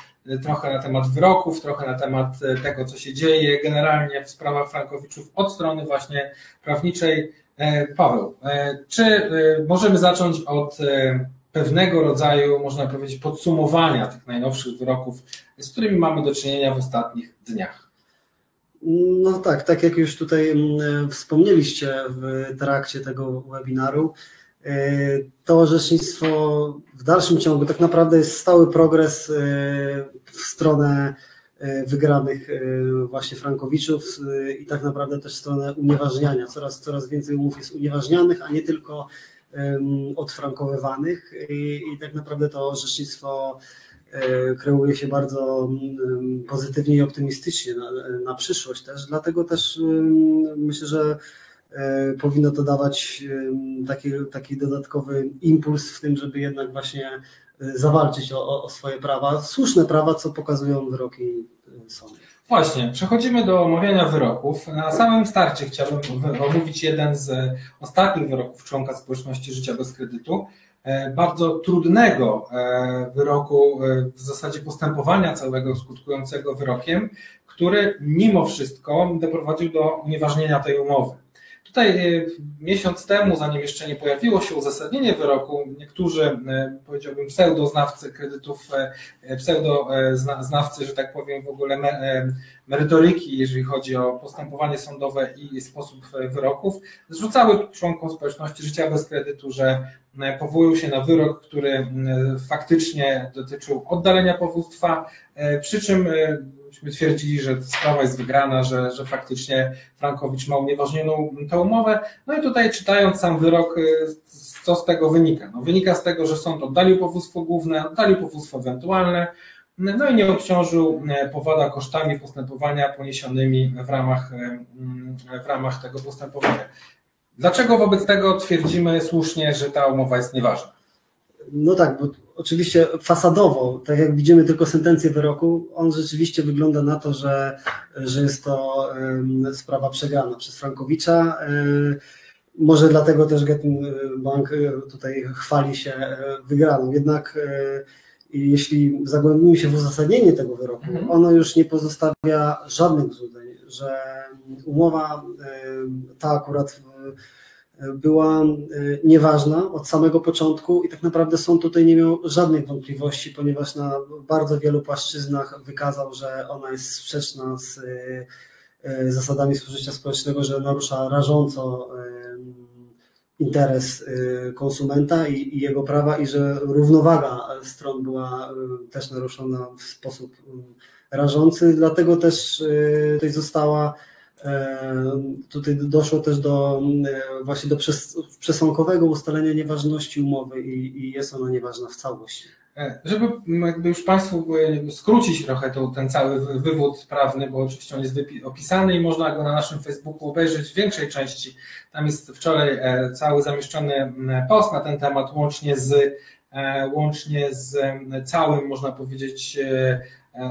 trochę na temat wyroków, trochę na temat tego, co się dzieje generalnie w sprawach frankowiczów od strony właśnie prawniczej. Paweł, czy możemy zacząć od pewnego rodzaju, można powiedzieć, podsumowania tych najnowszych wyroków, z którymi mamy do czynienia w ostatnich dniach. No tak, tak jak już tutaj mm, wspomnieliście w trakcie tego webinaru, y, to orzecznictwo w dalszym ciągu tak naprawdę jest stały progres y, w stronę y, wygranych właśnie Frankowiczów i tak naprawdę też w stronę unieważniania. Coraz, coraz więcej umów jest unieważnianych, a nie tylko odfrankowywanych i, i tak naprawdę to orzecznictwo e, kreuje się bardzo pozytywnie i optymistycznie na, na przyszłość też, dlatego też myślę, że e, powinno to dawać taki, taki dodatkowy impuls w tym, żeby jednak właśnie e, zawalczyć o, o swoje prawa, słuszne prawa, co pokazują wyroki sądu. Właśnie, przechodzimy do omawiania wyroków. Na samym starcie chciałbym omówić jeden z ostatnich wyroków członka społeczności życia bez kredytu. E, bardzo trudnego e, wyroku, e, w zasadzie postępowania całego skutkującego wyrokiem, który mimo wszystko doprowadził do unieważnienia tej umowy. Tutaj e, miesiąc temu, zanim jeszcze nie pojawiło się uzasadnienie wyroku, niektórzy, e, powiedziałbym, pseudoznawcy kredytów, e, pseudoznawcy, że tak powiem, w ogóle merytoryki, jeżeli chodzi o postępowanie sądowe i sposób wyroków, zrzucały członkom społeczności życia bez kredytu, że powołują się na wyrok, który faktycznie dotyczył oddalenia powództwa, przy czym myśmy twierdzili, że sprawa jest wygrana, że, że faktycznie Frankowicz ma unieważnioną tę umowę. No i tutaj czytając sam wyrok, y, co z tego wynika? No, wynika z tego, że sąd oddalił powództwo główne, oddalił powództwo ewentualne, no i nie obciążył y, powada kosztami postępowania poniesionymi w ramach, y, w ramach tego postępowania. Dlaczego wobec tego twierdzimy słusznie, że ta umowa jest nieważna? No tak, bo oczywiście fasadowo, tak jak widzimy tylko sentencję wyroku, on rzeczywiście wygląda na to, że, że jest to sprawa przegrana przez Frankowicza. E, Może dlatego też Getin Bank e, tutaj chwali się e, wygraną. Jednak e, jeśli zagłębimy się w uzasadnienie tego wyroku, Mhm. ono już nie pozostawia żadnych złudzeń, że umowa e, ta akurat e, była e, nieważna od samego początku i tak naprawdę sąd tutaj nie miał żadnych wątpliwości, ponieważ na bardzo wielu płaszczyznach wykazał, że ona jest sprzeczna z e, e, zasadami spożycia społecznego, że narusza rażąco interes konsumenta i, jego prawa i że równowaga stron była też naruszona w sposób e, rażący, dlatego też tutaj została Tutaj doszło też do e, właśnie do przes- przesąkowego ustalenia nieważności umowy i, i jest ona nieważna w całości. E, Żeby jakby już Państwu e, skrócić trochę to, ten cały wy- wywód prawny, bo oczywiście on jest opisany i można go na naszym Facebooku obejrzeć w większej części. Tam jest wczoraj e, cały zamieszczony post na ten temat, łącznie z, e, łącznie z całym, można powiedzieć, e, e,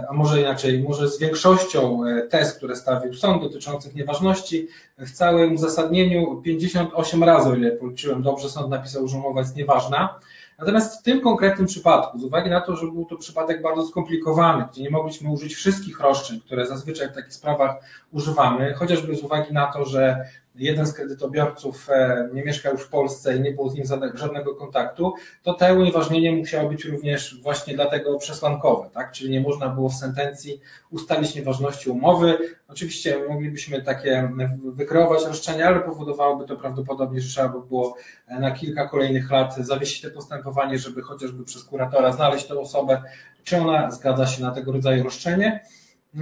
a może inaczej, może z większością e, tez, które stawił sąd dotyczących nieważności. W całym uzasadnieniu 58 razy, o ile policzyłem dobrze, sąd napisał, że umowa jest nieważna. Natomiast w tym konkretnym przypadku, z uwagi na to, że był to przypadek bardzo skomplikowany, gdzie nie mogliśmy użyć wszystkich roszczeń, które zazwyczaj w takich sprawach używamy, chociażby z uwagi na to, że jeden z kredytobiorców e, nie mieszkał już w Polsce i nie było z nim żadne- żadnego kontaktu, to te unieważnienie musiało być również właśnie dlatego przesłankowe, tak? Czyli nie można było w sentencji ustalić nieważności umowy. Oczywiście moglibyśmy takie wykreować roszczenia, ale powodowałoby to prawdopodobnie, że trzeba by było na kilka kolejnych lat zawiesić to postępowanie, żeby chociażby przez kuratora znaleźć tę osobę, czy ona zgadza się na tego rodzaju roszczenie.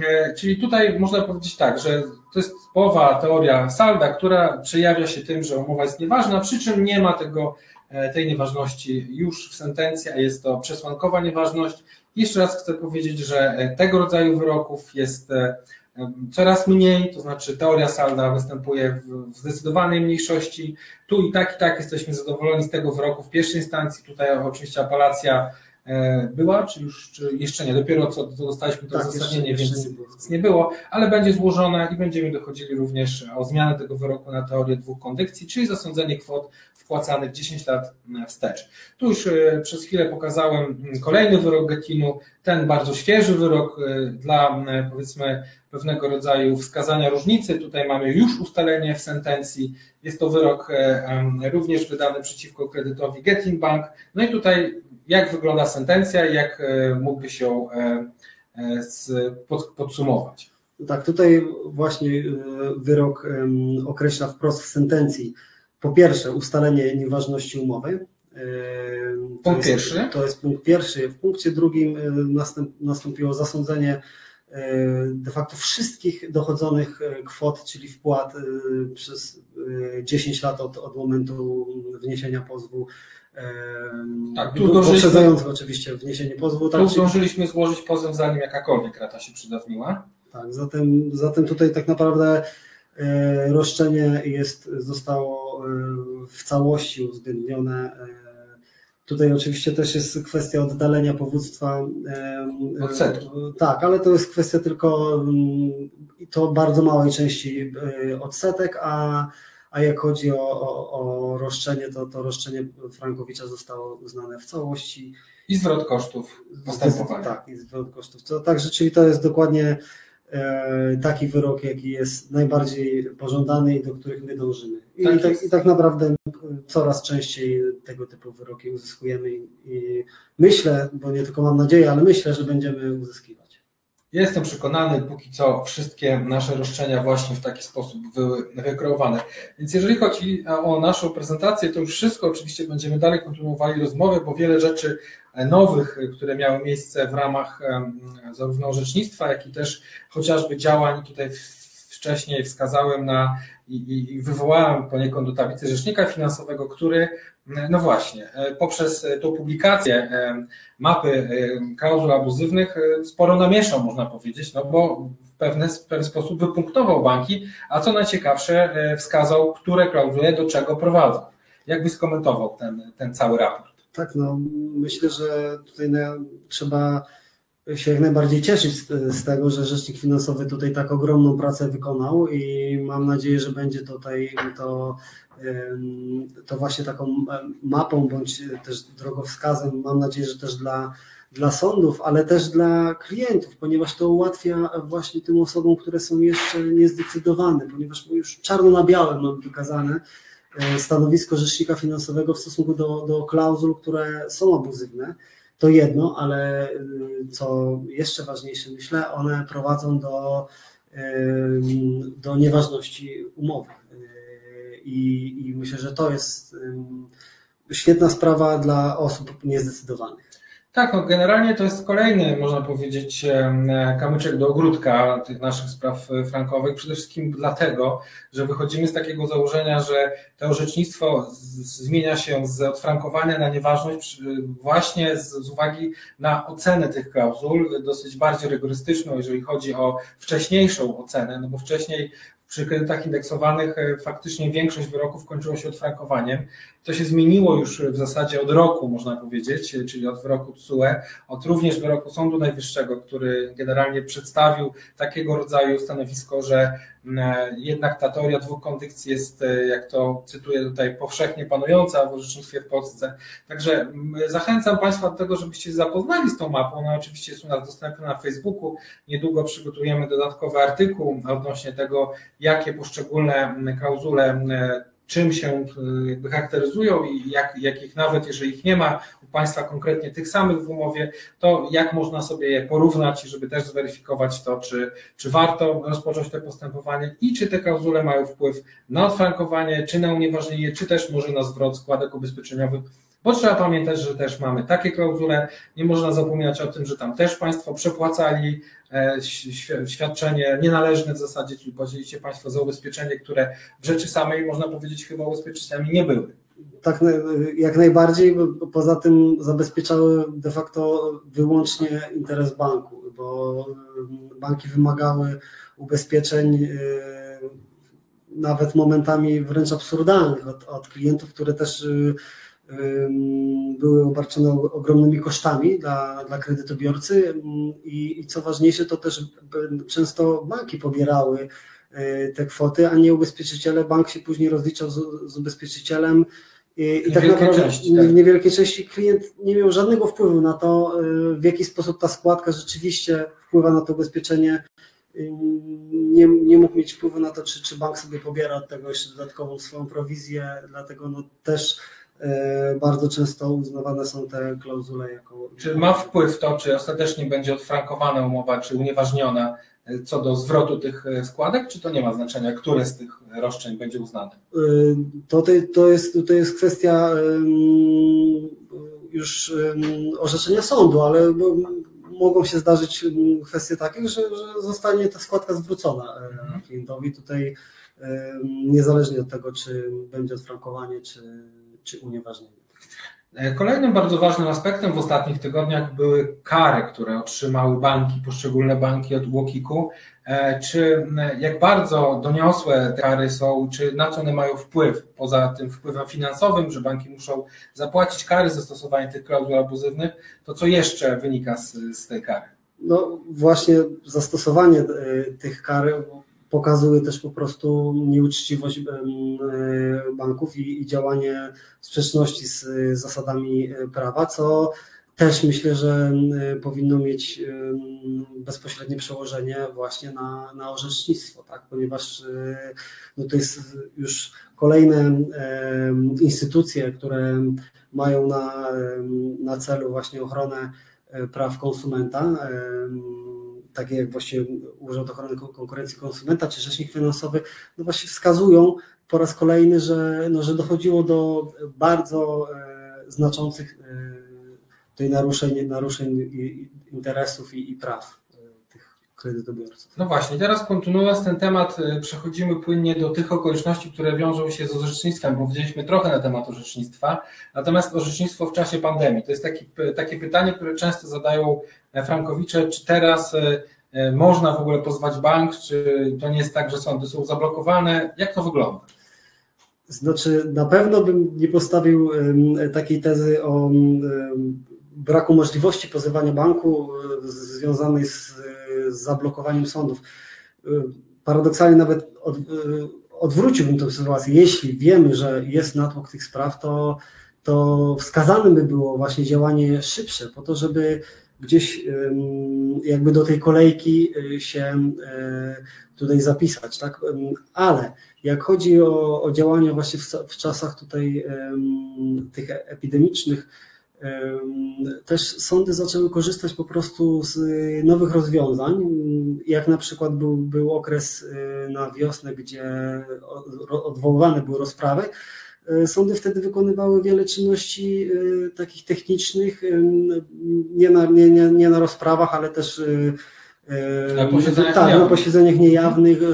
E, Czyli tutaj można powiedzieć tak, że to jest typowa teoria Salda, która przejawia się tym, że umowa jest nieważna, przy czym nie ma tego, e, tej nieważności już w sentencji, a jest to przesłankowa nieważność. Jeszcze raz chcę powiedzieć, że e, tego rodzaju wyroków jest coraz mniej, to znaczy teoria Salda występuje w zdecydowanej mniejszości. Tu i tak, i tak jesteśmy zadowoleni z tego wyroku w pierwszej instancji. Tutaj oczywiście apelacja była, czy już czy jeszcze nie, dopiero co co dostaliśmy to Tak, uzasadnienie, więc nie było. nic nie było, ale będzie złożone i będziemy dochodzili również o zmianę tego wyroku na teorię dwóch kondycji, czyli zasądzenie kwot wpłacanych 10 lat wstecz. Tu już e, przez chwilę pokazałem kolejny wyrok Getinu, ten bardzo świeży wyrok e, dla powiedzmy pewnego rodzaju wskazania różnicy. Tutaj mamy już ustalenie w sentencji. Jest to wyrok e, również wydany przeciwko kredytowi Getin Bank. No i tutaj jak wygląda sentencja i jak e, mógłby się ją e, e, podsumować. Tak, tutaj właśnie wyrok określa wprost w sentencji po pierwsze ustalenie nieważności umowy. To Punkt jest, pierwszy. To jest punkt pierwszy. W punkcie drugim nastąpiło zasądzenie de facto wszystkich dochodzonych kwot, czyli wpłat przez e, 10 lat od, od momentu wniesienia pozwu. Tak, tu poprzedzających oczywiście wniesienie pozwu. Tak, Tu zdążyliśmy złożyć pozew, zanim jakakolwiek rata się przedawniła. Tak, zatem, zatem tutaj tak naprawdę e, roszczenie jest, zostało e, w całości uwzględnione. E, Tutaj oczywiście też jest kwestia oddalenia powództwa. Odsetki. e, Tak, ale to jest kwestia tylko mm, i to bardzo małej części odsetek, a, a jak chodzi o, o, o roszczenie, to, to roszczenie Frankowicza zostało uznane w całości. I zwrot kosztów postępowania. Tak, i zwrot kosztów. To, także, czyli to jest dokładnie e, taki wyrok, jaki jest najbardziej pożądany i do których my dążymy. I Tak tak, i tak naprawdę coraz częściej tego typu wyroki uzyskujemy i, i myślę, bo nie tylko mam nadzieję, ale myślę, że będziemy uzyskiwać. Jestem przekonany, póki co wszystkie nasze roszczenia właśnie w taki sposób były wykreowane. Więc jeżeli chodzi o naszą prezentację, to już wszystko. Oczywiście będziemy dalej kontynuowali rozmowę, bo wiele rzeczy nowych, które miały miejsce w ramach zarówno orzecznictwa, jak i też chociażby działań tutaj wcześniej wskazałem na i- i wywołałem poniekąd do tablicy rzecznika finansowego, który no właśnie, e, poprzez tą publikację em, mapy klauzul abuzywnych e, sporo namieszał, można powiedzieć, no bo w pewien sposób wypunktował banki, a co najciekawsze, e, wskazał, które klauzule do czego prowadzą. Jak byś skomentował ten, ten cały raport? Tak, no myślę, że tutaj trzeba się jak najbardziej cieszyć z, z, tego, że Rzecznik Finansowy tutaj tak ogromną pracę wykonał i mam nadzieję, że będzie tutaj to, to właśnie taką mapą bądź też drogowskazem, mam nadzieję, że też dla, dla sądów, ale też dla klientów, ponieważ to ułatwia właśnie tym osobom, które są jeszcze niezdecydowane, ponieważ już czarno na białym mam wykazane, E, stanowisko rzecznika finansowego w stosunku do, do klauzul, które są abuzywne. To jedno, ale e, co jeszcze ważniejsze, myślę, one prowadzą do, e, do nieważności umowy. I, I myślę, że to jest świetna sprawa dla osób niezdecydowanych. Tak, no generalnie to jest kolejny, można powiedzieć, kamyczek do ogródka tych naszych spraw frankowych. Przede wszystkim dlatego, że wychodzimy z takiego założenia, że to orzecznictwo zmienia się z odfrankowania na nieważność właśnie z, z uwagi na ocenę tych klauzul, dosyć bardziej rygorystyczną, jeżeli chodzi o wcześniejszą ocenę, no bo wcześniej przy kredytach indeksowanych e, faktycznie większość wyroków kończyło się odfrankowaniem. To się zmieniło już w zasadzie od roku, można powiedzieć, czyli od wyroku TSUE, od również wyroku Sądu Najwyższego, który generalnie przedstawił takiego rodzaju stanowisko, że e, jednak ta teoria dwóch kondycji jest, e, jak to cytuję tutaj, powszechnie panująca w orzecznictwie w Polsce. Także zachęcam Państwa do tego, żebyście zapoznali z tą mapą. Ona oczywiście jest u nas dostępna na Facebooku. Niedługo przygotujemy dodatkowy artykuł odnośnie tego, jakie poszczególne klauzule czym się e, jakby charakteryzują i jak, jakich nawet, jeżeli ich nie ma u Państwa konkretnie tych samych w umowie, to jak można sobie je porównać, żeby też zweryfikować to, czy, czy warto rozpocząć te postępowanie i czy te klauzule mają wpływ na odfrankowanie, czy na unieważnienie, czy też może na zwrot składek ubezpieczeniowych bo trzeba pamiętać, że też mamy takie klauzule, nie można zapominać o tym, że tam też Państwo przepłacali e, świadczenie nienależne w zasadzie, czyli płaciliście Państwo za ubezpieczenie, które w rzeczy samej, można powiedzieć, chyba ubezpieczeniami nie były. Tak, jak najbardziej, poza tym zabezpieczały de facto wyłącznie interes banku, bo banki wymagały ubezpieczeń e, nawet momentami wręcz absurdalnych od, od klientów, które też były obarczone ogromnymi kosztami dla, dla kredytobiorcy I, i co ważniejsze, to też często banki pobierały e, te kwoty, a nie ubezpieczyciele. Bank się później rozliczał z, z ubezpieczycielem i, i tak naprawdę części, tak. w niewielkiej części klient nie miał żadnego wpływu na to, e, w jaki sposób ta składka rzeczywiście wpływa na to ubezpieczenie. Nie, nie mógł mieć wpływu na to, czy, czy bank sobie pobiera od tego jeszcze dodatkową swoją prowizję, dlatego no też bardzo często uznawane są te klauzule jako. Czy ma wpływ to, czy ostatecznie będzie odfrankowana umowa, czy unieważniona e, co do zwrotu tych e, składek, czy to nie ma znaczenia, które z tych roszczeń będzie uznane? To, to, jest, to jest kwestia już orzeczenia sądu, ale mogą się zdarzyć kwestie takie, że, że zostanie ta składka zwrócona mhm. klientowi. Tutaj niezależnie od tego, czy będzie odfrankowanie, czy czy unieważnienie. E, kolejnym bardzo ważnym aspektem w ostatnich tygodniach były kary, które otrzymały banki, poszczególne banki od Łokiku. E, czy jak bardzo doniosłe te kary są, czy na co one mają wpływ, poza tym wpływem finansowym, że banki muszą zapłacić kary za stosowanie tych klauzul abuzywnych, to co jeszcze wynika z, z tej kary? No właśnie zastosowanie e, tych kar pokazuje też po prostu nieuczciwość banków i, i działanie w sprzeczności z zasadami e, prawa, co też myślę, że powinno mieć bezpośrednie przełożenie właśnie na, na orzecznictwo, tak? ponieważ e, no to jest już kolejne instytucje, które mają na, na celu właśnie ochronę e, praw konsumenta takie jak właśnie Urząd Ochrony Konkurencji Konsumenta czy Rzecznik Finansowy, no właśnie wskazują po raz kolejny, że, no, że dochodziło do bardzo e, znaczących e, tutaj naruszeń, naruszeń interesów i, i praw kredytobiorców. No właśnie, teraz kontynuując ten temat, y, przechodzimy płynnie do tych okoliczności, które wiążą się z orzecznictwem. Powiedzieliśmy trochę na temat orzecznictwa, natomiast orzecznictwo w czasie pandemii. To jest taki, takie pytanie, które często zadają e, frankowicze, czy teraz e, e, można w ogóle pozwać bank, czy to nie jest tak, że sądy są zablokowane? Jak to wygląda? Znaczy, na pewno bym nie postawił takiej tezy o braku możliwości pozywania banku związanej z, z zablokowaniem sądów. E, Paradoksalnie nawet od, e, odwróciłbym tę sytuację. Jeśli wiemy, że jest natłok tych spraw, to, to wskazane by było właśnie działanie szybsze, po to, żeby gdzieś jakby do tej kolejki e, się tutaj zapisać, tak? Ale jak chodzi o, o działania właśnie w, w czasach tutaj tych epidemicznych, em, też sądy zaczęły korzystać po prostu z nowych rozwiązań, jak na przykład był, był okres y, na wiosnę, gdzie odwoływane były rozprawy. Y, Sądy wtedy wykonywały wiele czynności y, takich technicznych, y, nie na, nie, nie, nie na rozprawach, ale też y, y, Na posiedzeniach tak, na niejawnych. posiedzeniach niejawnych. y,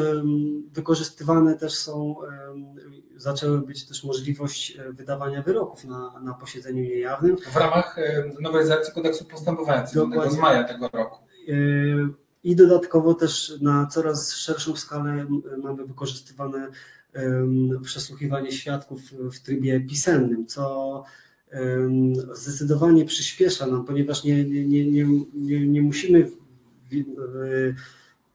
Wykorzystywane też są, y, zaczęły być też możliwość y, wydawania wyroków na, na posiedzeniu niejawnym. W ramach e, nowelizacji kodeksu postępowania cywilnego z maja tego roku. Yy, I dodatkowo też na coraz szerszą skalę mamy wykorzystywane przesłuchiwanie świadków w trybie pisemnym, co zdecydowanie przyspiesza nam, ponieważ nie, nie, nie, nie, nie, musimy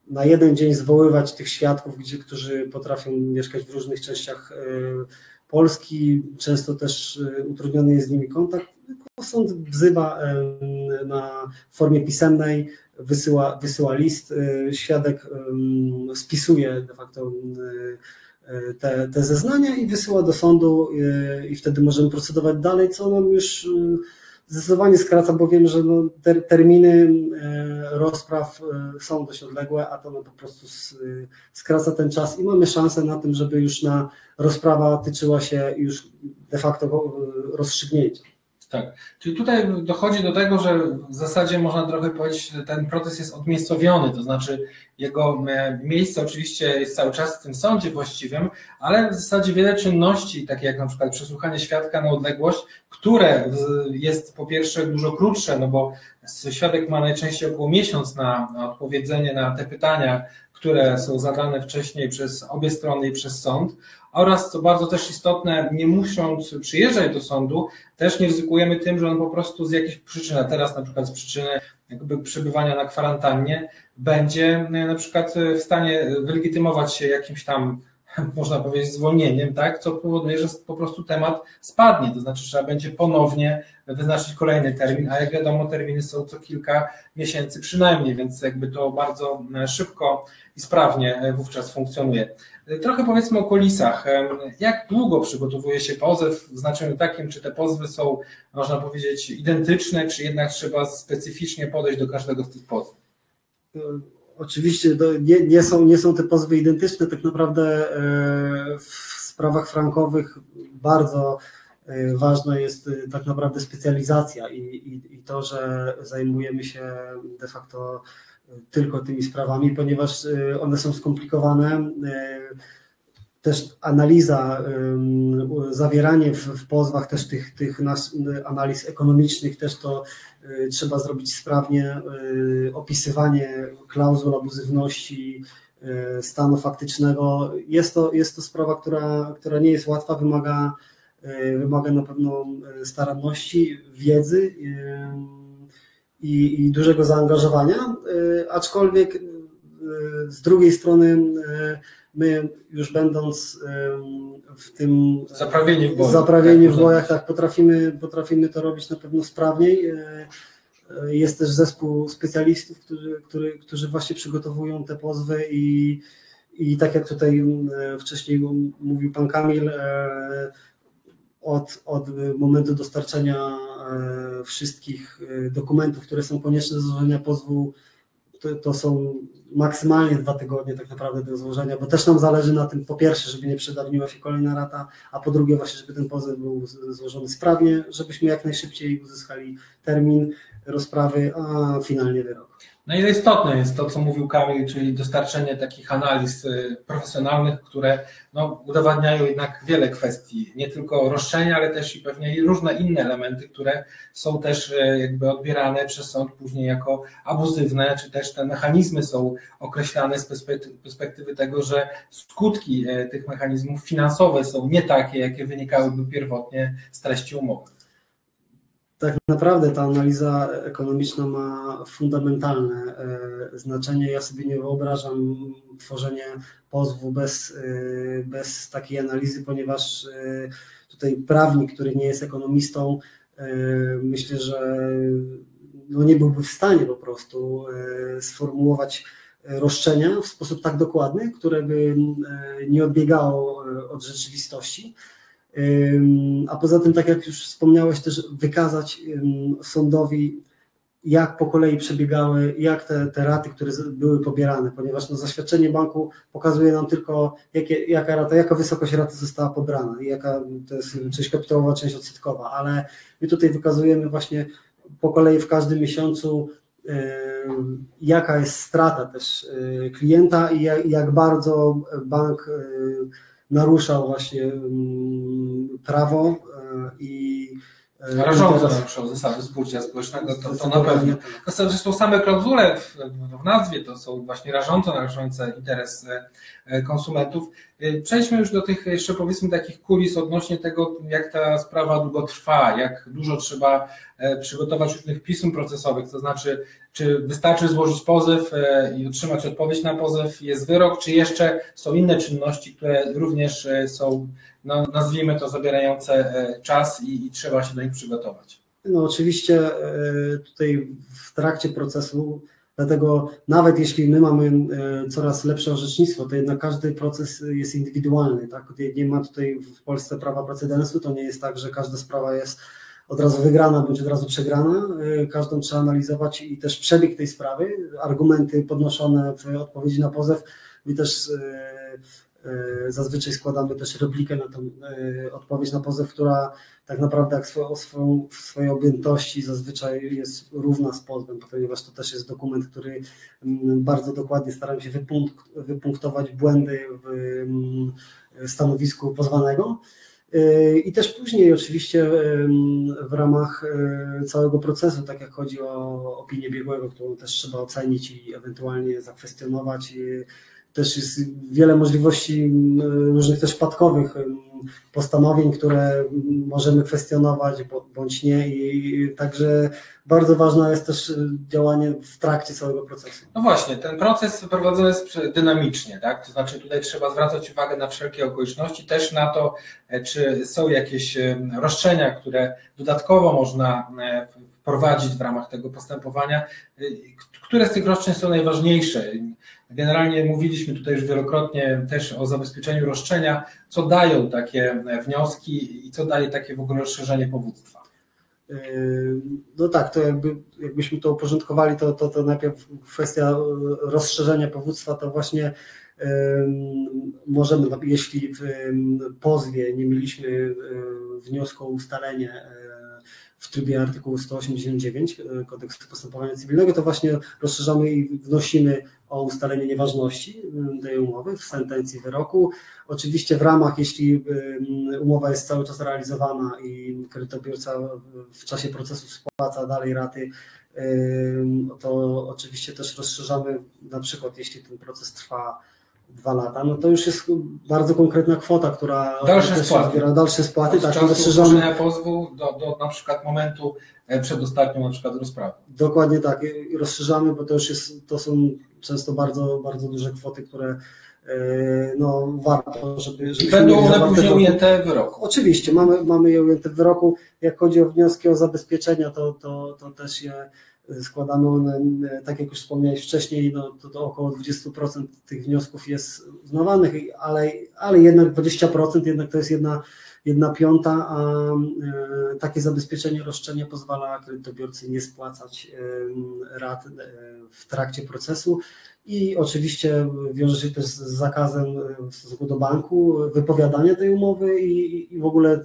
na jeden dzień zwoływać tych świadków, gdzie, którzy potrafią mieszkać w różnych częściach yy, Polski, często też yy, utrudniony jest z nimi kontakt. tylko Sąd wzywa ym, na formie pisemnej, wysyła, wysyła list, świadek spisuje de facto te, te zeznania i wysyła do sądu i wtedy możemy procedować dalej, co nam już zdecydowanie skraca, bo wiem, że no, ter, terminy y, rozpraw y, są dość odległe, a to no, po prostu y, skraca ten czas i mamy szansę na tym, żeby już na rozprawa tyczyła się już de facto rozstrzygnięcia. Tak. Czyli tutaj dochodzi do tego, że w zasadzie można trochę powiedzieć, że ten proces jest odmiejscowiony, to znaczy jego e, miejsce oczywiście jest cały czas w tym sądzie właściwym, ale w zasadzie wiele czynności, takie jak na przykład przesłuchanie świadka na odległość, które jest po pierwsze dużo krótsze, no bo świadek ma najczęściej około miesiąc na, na odpowiedzenie na te pytania, które są zadane wcześniej przez obie strony i przez sąd, oraz co bardzo też istotne, nie musząc przyjeżdżać do sądu, też nie ryzykujemy tym, że on po prostu z jakichś przyczyn, a teraz na przykład z przyczyny jakby przebywania na kwarantannie, będzie e, na przykład w stanie wylegitymować się jakimś tam, <laughs> można powiedzieć, zwolnieniem, tak? co powoduje, że po prostu temat spadnie, to znaczy trzeba będzie ponownie wyznaczyć kolejny termin, a jak wiadomo terminy są co kilka miesięcy przynajmniej, więc jakby to bardzo e, szybko i sprawnie e, wówczas funkcjonuje. Trochę powiedzmy o kulisach. Jak długo przygotowuje się pozew w znaczeniu takim, czy te pozwy są, można powiedzieć, identyczne, czy jednak trzeba specyficznie podejść do każdego z tych pozwów? Oczywiście to nie, nie, są, nie są te pozwy identyczne. Tak naprawdę e, w sprawach frankowych bardzo e, ważna jest e, tak naprawdę specjalizacja i, i, i to, że zajmujemy się de facto tylko tymi sprawami, ponieważ e, one są skomplikowane. E, Też analiza, em, zawieranie w, pozwach też tych, tych analiz ekonomicznych, też to y, trzeba zrobić sprawnie, y, opisywanie klauzul abuzywności, y, stanu faktycznego. Jest to, jest to sprawa, która, która nie jest łatwa, wymaga, y, wymaga na pewno y, staranności, wiedzy y, i, i dużego zaangażowania, y, aczkolwiek y, z drugiej strony y, my już będąc w tym Zaprawieni w boju. zaprawieni Tak, w bojach, tak, potrafimy, potrafimy to robić na pewno sprawniej. Jest też zespół specjalistów, którzy, który, którzy właśnie przygotowują te pozwy i, i tak jak tutaj wcześniej mówił pan Kamil, od, od momentu dostarczenia wszystkich e, dokumentów, które są konieczne do złożenia pozwu, to, to są maksymalnie dwa tygodnie tak naprawdę do złożenia, bo też nam zależy na tym, po pierwsze, żeby nie przedawniła się kolejna rata, a po drugie właśnie, żeby ten pozew był złożony sprawnie, żebyśmy jak najszybciej uzyskali termin. rozprawy, a finalnie wyrok. No i istotne jest to, co mówił Kamil, czyli dostarczenie takich analiz y, profesjonalnych, które no, udowadniają jednak wiele kwestii, nie tylko roszczenia, ale też i pewnie różne inne elementy, które są też y, jakby odbierane przez sąd później jako abuzywne, czy też te mechanizmy są określane z perspektywy, tego, że skutki y, tych mechanizmów finansowe są nie takie, jakie wynikałyby pierwotnie z treści umowy tak naprawdę ta analiza ekonomiczna ma fundamentalne e, znaczenie. Ja sobie nie wyobrażam tworzenia pozwu bez, e, bez takiej analizy, ponieważ e, tutaj prawnik, który nie jest ekonomistą, myślę, że no nie byłby w stanie po prostu sformułować roszczenia w sposób tak dokładny, które by nie odbiegało od rzeczywistości. A poza tym, tak jak już wspomniałeś, też wykazać sądowi, jak po kolei przebiegały, jak te, te raty, które były pobierane, ponieważ no, zaświadczenie banku pokazuje nam tylko, jakie, jaka rata, jaka wysokość raty została pobrana i jaka to jest część kapitałowa, część odsetkowa, ale my tutaj wykazujemy właśnie po kolei w każdym miesiącu, jaka jest strata też y, klienta i jak, jak bardzo bank y, naruszał właśnie mm, prawo e, i e, Rażąco naruszał zasady współczucia społecznego, to, to na pewno. To są zresztą same klauzule w, w nazwie, to są właśnie rażąco naruszające interes e, konsumentów. Przejdźmy już do tych jeszcze powiedzmy takich kulis odnośnie tego, jak ta sprawa długo trwa, jak dużo trzeba przygotować różnych pism procesowych, to znaczy czy wystarczy złożyć pozew e, i otrzymać odpowiedź na pozew, jest wyrok, czy jeszcze są inne czynności, które również e, są, no, nazwijmy to, zabierające e, czas i, i trzeba się do nich przygotować? No oczywiście tutaj w trakcie procesu, dlatego nawet jeśli my mamy coraz lepsze orzecznictwo, to jednak każdy proces jest indywidualny. Tak? Nie ma tutaj w Polsce prawa precedensu, to nie jest tak, że każda sprawa jest od razu wygrana bądź od razu przegrana. Każdą trzeba analizować i też przebieg tej sprawy, argumenty podnoszone w odpowiedzi na pozew. My też zazwyczaj składamy też replikę na tę odpowiedź na pozew, która tak naprawdę jak o swoją, swojej objętości zazwyczaj jest równa z pozwem, ponieważ to też jest dokument, który mm, bardzo dokładnie staramy się wypunktować błędy w mm, stanowisku pozwanego. I też później oczywiście w ramach e, całego procesu, tak jak chodzi o opinię biegłego, którą też trzeba ocenić i ewentualnie zakwestionować. Też jest wiele możliwości różnych też przypadkowych postanowień, które możemy kwestionować bądź nie. I także bardzo ważne jest też działanie w trakcie całego procesu. No właśnie, ten proces prowadzony jest dynamicznie, tak? To znaczy tutaj trzeba zwracać uwagę na wszelkie okoliczności, też na to, e, czy są jakieś e, roszczenia, które dodatkowo można e, wprowadzić w ramach tego postępowania. Które z tych roszczeń są najważniejsze? Generalnie mówiliśmy tutaj już wielokrotnie też o zabezpieczeniu roszczenia, co dają takie wnioski i co daje takie w ogóle rozszerzenie powództwa. Yy, no tak, to jakby, jakbyśmy to uporządkowali, to, to, to najpierw kwestia rozszerzenia powództwa, to właśnie yy, możemy, jeśli w pozwie nie mieliśmy yy, wniosku o ustalenie w trybie artykułu 189 e, kodeksu postępowania cywilnego, to właśnie rozszerzamy i wnosimy o ustalenie nieważności e, tej umowy w sentencji wyroku. Oczywiście w ramach, jeśli e, umowa jest cały czas realizowana i kredytobiorca w czasie procesu spłaca dalej raty, to oczywiście też rozszerzamy, na przykład jeśli ten proces trwa dwa lata, no to już jest bardzo konkretna kwota, która dalsze spłaty. Zbiera, dalsze spłaty, Od tak, czasu rozszerzamy pozwu do, do na przykład momentu e, przedostatnią na przykład rozprawy. Dokładnie tak, rozszerzamy, bo to już jest, to są często bardzo, bardzo duże kwoty, które e, no, warto, żeby. żeby będą one później ujęte w wyroku. Oczywiście, mamy, mamy je ujęte w wyroku. Jak chodzi o wnioski o zabezpieczenia, to, to, to też je składamy one, tak jak już wspomniałeś wcześniej, no, to, to około 20% tych wniosków jest uznawanych, ale, ale jednak 20% jednak to jest jedna, jedna piąta, a e, takie zabezpieczenie roszczenia pozwala kredytobiorcy nie spłacać e, rat e, w trakcie procesu. I oczywiście wiąże się też z zakazem w stosunku do banku wypowiadania tej umowy i, i w ogóle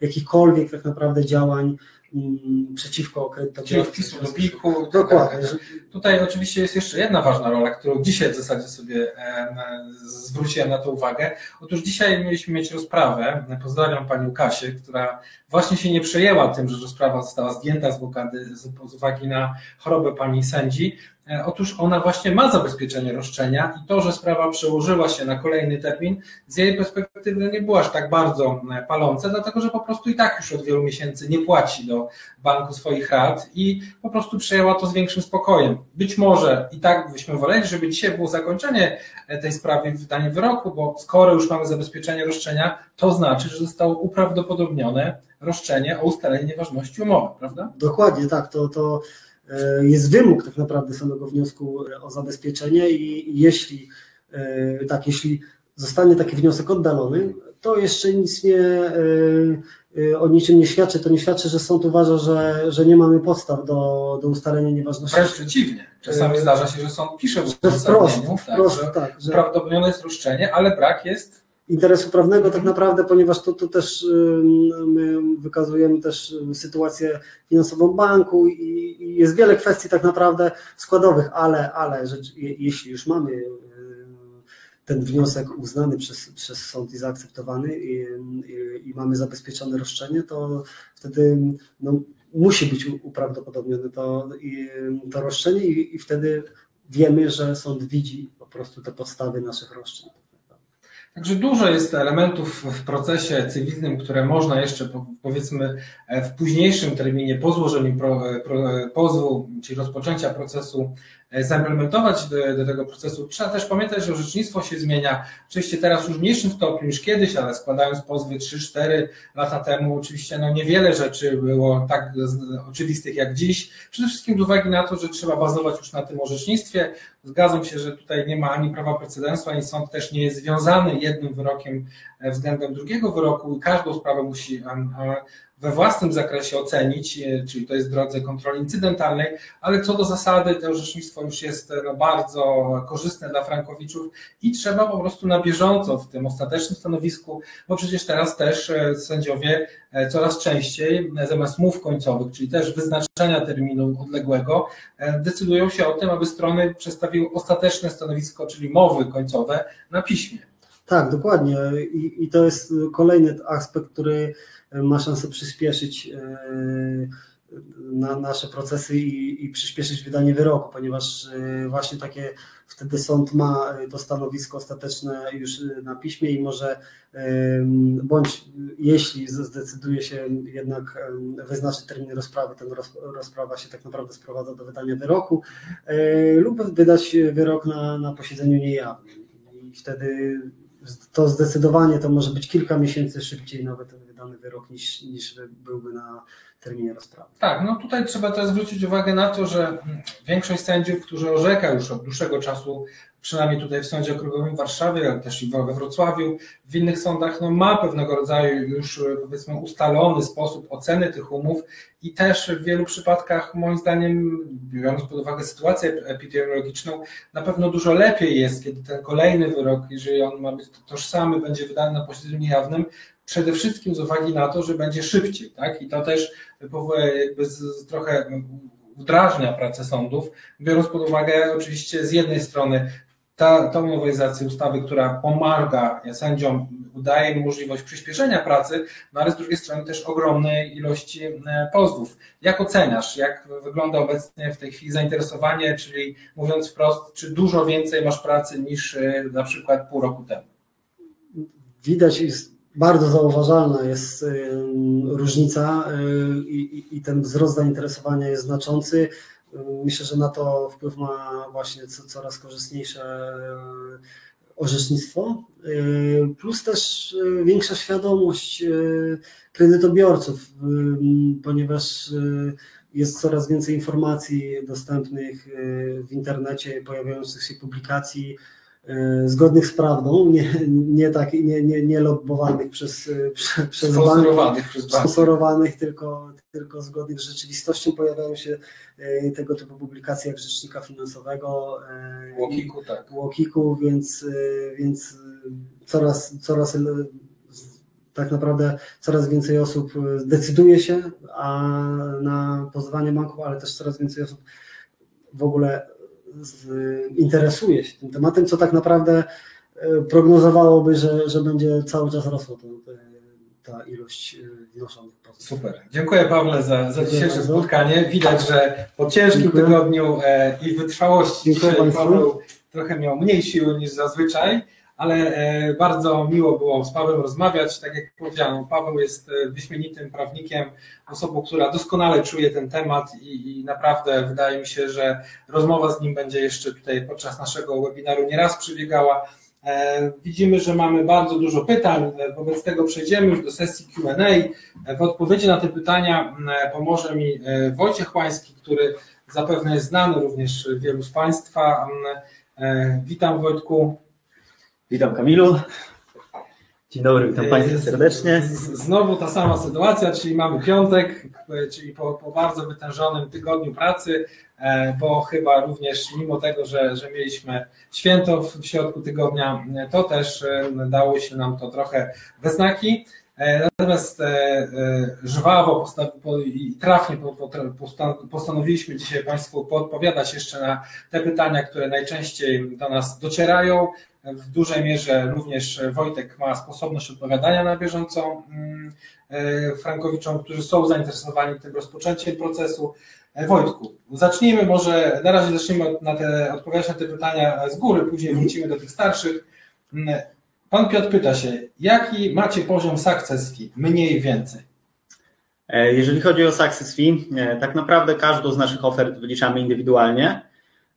jakichkolwiek tak naprawdę działań mm, przeciwko Czyli kredytobiorcy. wpisu do PIK-u. Dokładnie. Tutaj oczywiście jest jeszcze jedna ważna rola, którą dzisiaj w zasadzie sobie em, zwróciłem na to uwagę. Otóż dzisiaj mieliśmy mieć rozprawę. Pozdrawiam panią Kasię, która właśnie się nie przejęła tym, że rozprawa została zdjęta z blokady z uwagi na chorobę pani sędzi. E, Otóż ona właśnie ma zabezpieczenie roszczenia i to, że sprawa przełożyła się na kolejny termin, z jej perspektywy nie było aż tak bardzo e, palące, dlatego że po prostu i tak już od wielu miesięcy nie płaci do banku swoich rat i po prostu przejęła to z większym spokojem. Być może i tak byśmy woleli, żeby dzisiaj było zakończenie e, tej sprawy i wydanie wyroku, bo skoro już mamy zabezpieczenie roszczenia, to znaczy, że zostało uprawdopodobnione roszczenie o ustalenie nieważności umowy, prawda? Dokładnie tak, to, to jest wymóg tak naprawdę samego wniosku o zabezpieczenie i jeśli e, tak, jeśli zostanie taki wniosek oddalony, to jeszcze nic nie e, e, o niczym nie świadczy. To nie świadczy, że sąd uważa, że, że nie mamy podstaw do, do ustalenia nieważności. Wręcz przeciwnie. Czasami E, zdarza się, że sąd pisze w Że wprost, uzasadnieniu, tak, wprost że tak, że prawdopodobne jest roszczenie, ale brak jest interesu prawnego tak naprawdę, ponieważ to, to też my wykazujemy też sytuację finansową banku i, i jest wiele kwestii tak naprawdę składowych, ale, ale rzecz, je, jeśli już mamy ten wniosek uznany przez, przez sąd i zaakceptowany i, i, i mamy zabezpieczone roszczenie, to wtedy no, musi być uprawdopodobnione to, to roszczenie i, i wtedy wiemy, że sąd widzi po prostu te podstawy naszych roszczeń. Także dużo jest elementów w procesie cywilnym, które można jeszcze po- powiedzmy e, w późniejszym terminie po złożeniu e, e, pozwu, czyli rozpoczęcia procesu zaimplementować do, do tego procesu. Trzeba też pamiętać, że orzecznictwo się zmienia. Oczywiście teraz już w mniejszym stopniu niż kiedyś, ale składając pozwy 3-4 lata temu, oczywiście no niewiele rzeczy było tak oczywistych jak dziś. Przede wszystkim z uwagi na to, że trzeba bazować już na tym orzecznictwie. Zgadzam się, że tutaj nie ma ani prawa precedensu, ani sąd też nie jest związany jednym wyrokiem e, względem drugiego wyroku i każdą sprawę musi e, we własnym zakresie ocenić, e, czyli to jest w drodze kontroli incydentalnej, ale co do zasady to orzecznictwo już jest e, no, bardzo korzystne dla frankowiczów i trzeba po prostu na bieżąco w tym ostatecznym stanowisku, bo przecież teraz też e, sędziowie coraz częściej zamiast mów końcowych, czyli też wyznaczenia terminu odległego, decydują się o tym, aby strony przedstawiły ostateczne stanowisko, czyli mowy końcowe na piśmie. Tak, dokładnie. I, I to jest kolejny aspekt, który ma szansę przyspieszyć e, na nasze procesy i, i przyspieszyć wydanie wyroku, ponieważ e, właśnie takie wtedy sąd ma to stanowisko ostateczne już na piśmie i może em, bądź jeśli zdecyduje się jednak wyznaczyć termin rozprawy, ten roz, rozprawa się tak naprawdę sprowadza do wydania wyroku e, lub wydać wyrok na, na posiedzeniu niejawnym. I wtedy to zdecydowanie to może być kilka miesięcy szybciej nawet wydany wyrok niż, niż byłby na terminie rozprawy. Tak, no tutaj trzeba też zwrócić uwagę na to, że większość sędziów, którzy orzeka już od dłuższego czasu, przynajmniej tutaj w Sądzie Okręgowym w Warszawie, ale też i we Wrocławiu, w innych sądach, no ma pewnego rodzaju już e, powiedzmy ustalony sposób oceny tych umów i też w wielu przypadkach moim zdaniem, biorąc pod uwagę sytuację epidemiologiczną, na pewno dużo lepiej jest, kiedy ten kolejny wyrok, jeżeli on ma być tożsamy, będzie wydany na posiedzeniu niejawnym, przede wszystkim z uwagi na to, że będzie szybciej, tak? I to też powołuje jakby z, z trochę udrażnia pracę sądów, biorąc pod uwagę oczywiście z jednej strony ta, tą nowelizację ustawy, która pomaga sędziom, daje im możliwość przyspieszenia pracy, no ale z drugiej strony też ogromnej ilości pozwów. Jak oceniasz, jak wygląda obecnie w tej chwili zainteresowanie, czyli mówiąc wprost, czy dużo więcej masz pracy niż na przykład pół roku temu? Widać jest bardzo zauważalna jest różnica i, i ten wzrost zainteresowania jest znaczący. Myślę, że na to wpływ ma właśnie coraz korzystniejsze orzecznictwo, plus też większa świadomość kredytobiorców, ponieważ jest coraz więcej informacji dostępnych w internecie, pojawiających się publikacji. e, zgodnych z prawdą, nie, nie, tak, nie, nie, nie lobbowanych przez, e, prze, przez banki, Sponsorowanych tylko, tylko zgodnych z rzeczywistością pojawiają się e, tego typu publikacje jak Rzecznika Finansowego, e, Łokiku, tak. Łokiku, więc, e, więc coraz, coraz e, tak naprawdę coraz więcej osób e, decyduje się a na pozwanie banków, ale też coraz więcej osób w ogóle interesuje się tym tematem, co tak naprawdę e, prognozowałoby, że, że będzie cały czas rosło to, te- ta ilość e, wnoszonych. Super. Dziękuję Pawle za, za dzisiejsze bardzo. spotkanie. Widać, że po ciężkim Dziękuję. tygodniu e, i wytrwałości Dziękuję. Paweł trochę miał mniej siły niż zazwyczaj, ale e, bardzo miło było z Pawłem rozmawiać. Tak jak powiedziano, Paweł jest e, wyśmienitym prawnikiem, osobą, która doskonale czuje ten temat i, i naprawdę wydaje mi się, że rozmowa z nim będzie jeszcze tutaj podczas naszego webinaru nieraz przebiegała. E, Widzimy, że mamy bardzo dużo pytań, wobec tego przejdziemy już do sesji Q&A. W odpowiedzi na te pytania pomoże mi Wojciech Łański, który zapewne jest znany również wielu z Państwa. Witam Wojtku. Witam Kamilu. Dzień dobry, witam Państwa serdecznie. Znowu ta sama sytuacja, czyli mamy piątek, e, czyli po, po bardzo wytężonym tygodniu pracy, e, bo chyba również mimo tego, że, że mieliśmy święto w, środku tygodnia, e, to też dało się nam to trochę we znaki. Natomiast żwawo i trafnie po- po- postan- postanowiliśmy dzisiaj Państwu podpowiadać jeszcze na te pytania, które najczęściej do nas docierają. W dużej mierze również Wojtek ma sposobność odpowiadania na bieżąco mm, e, Frankowiczom, którzy są zainteresowani tym rozpoczęciem procesu. E, Wojtku, zacznijmy może, na razie zacznijmy na te, odpowiadać na te pytania z góry, później wrócimy do tych starszych. Mm, Pan Piotr pyta się, jaki macie poziom success fee? Mniej więcej. E, Jeżeli chodzi o success fee, tak naprawdę każdą z naszych ofert wyliczamy indywidualnie.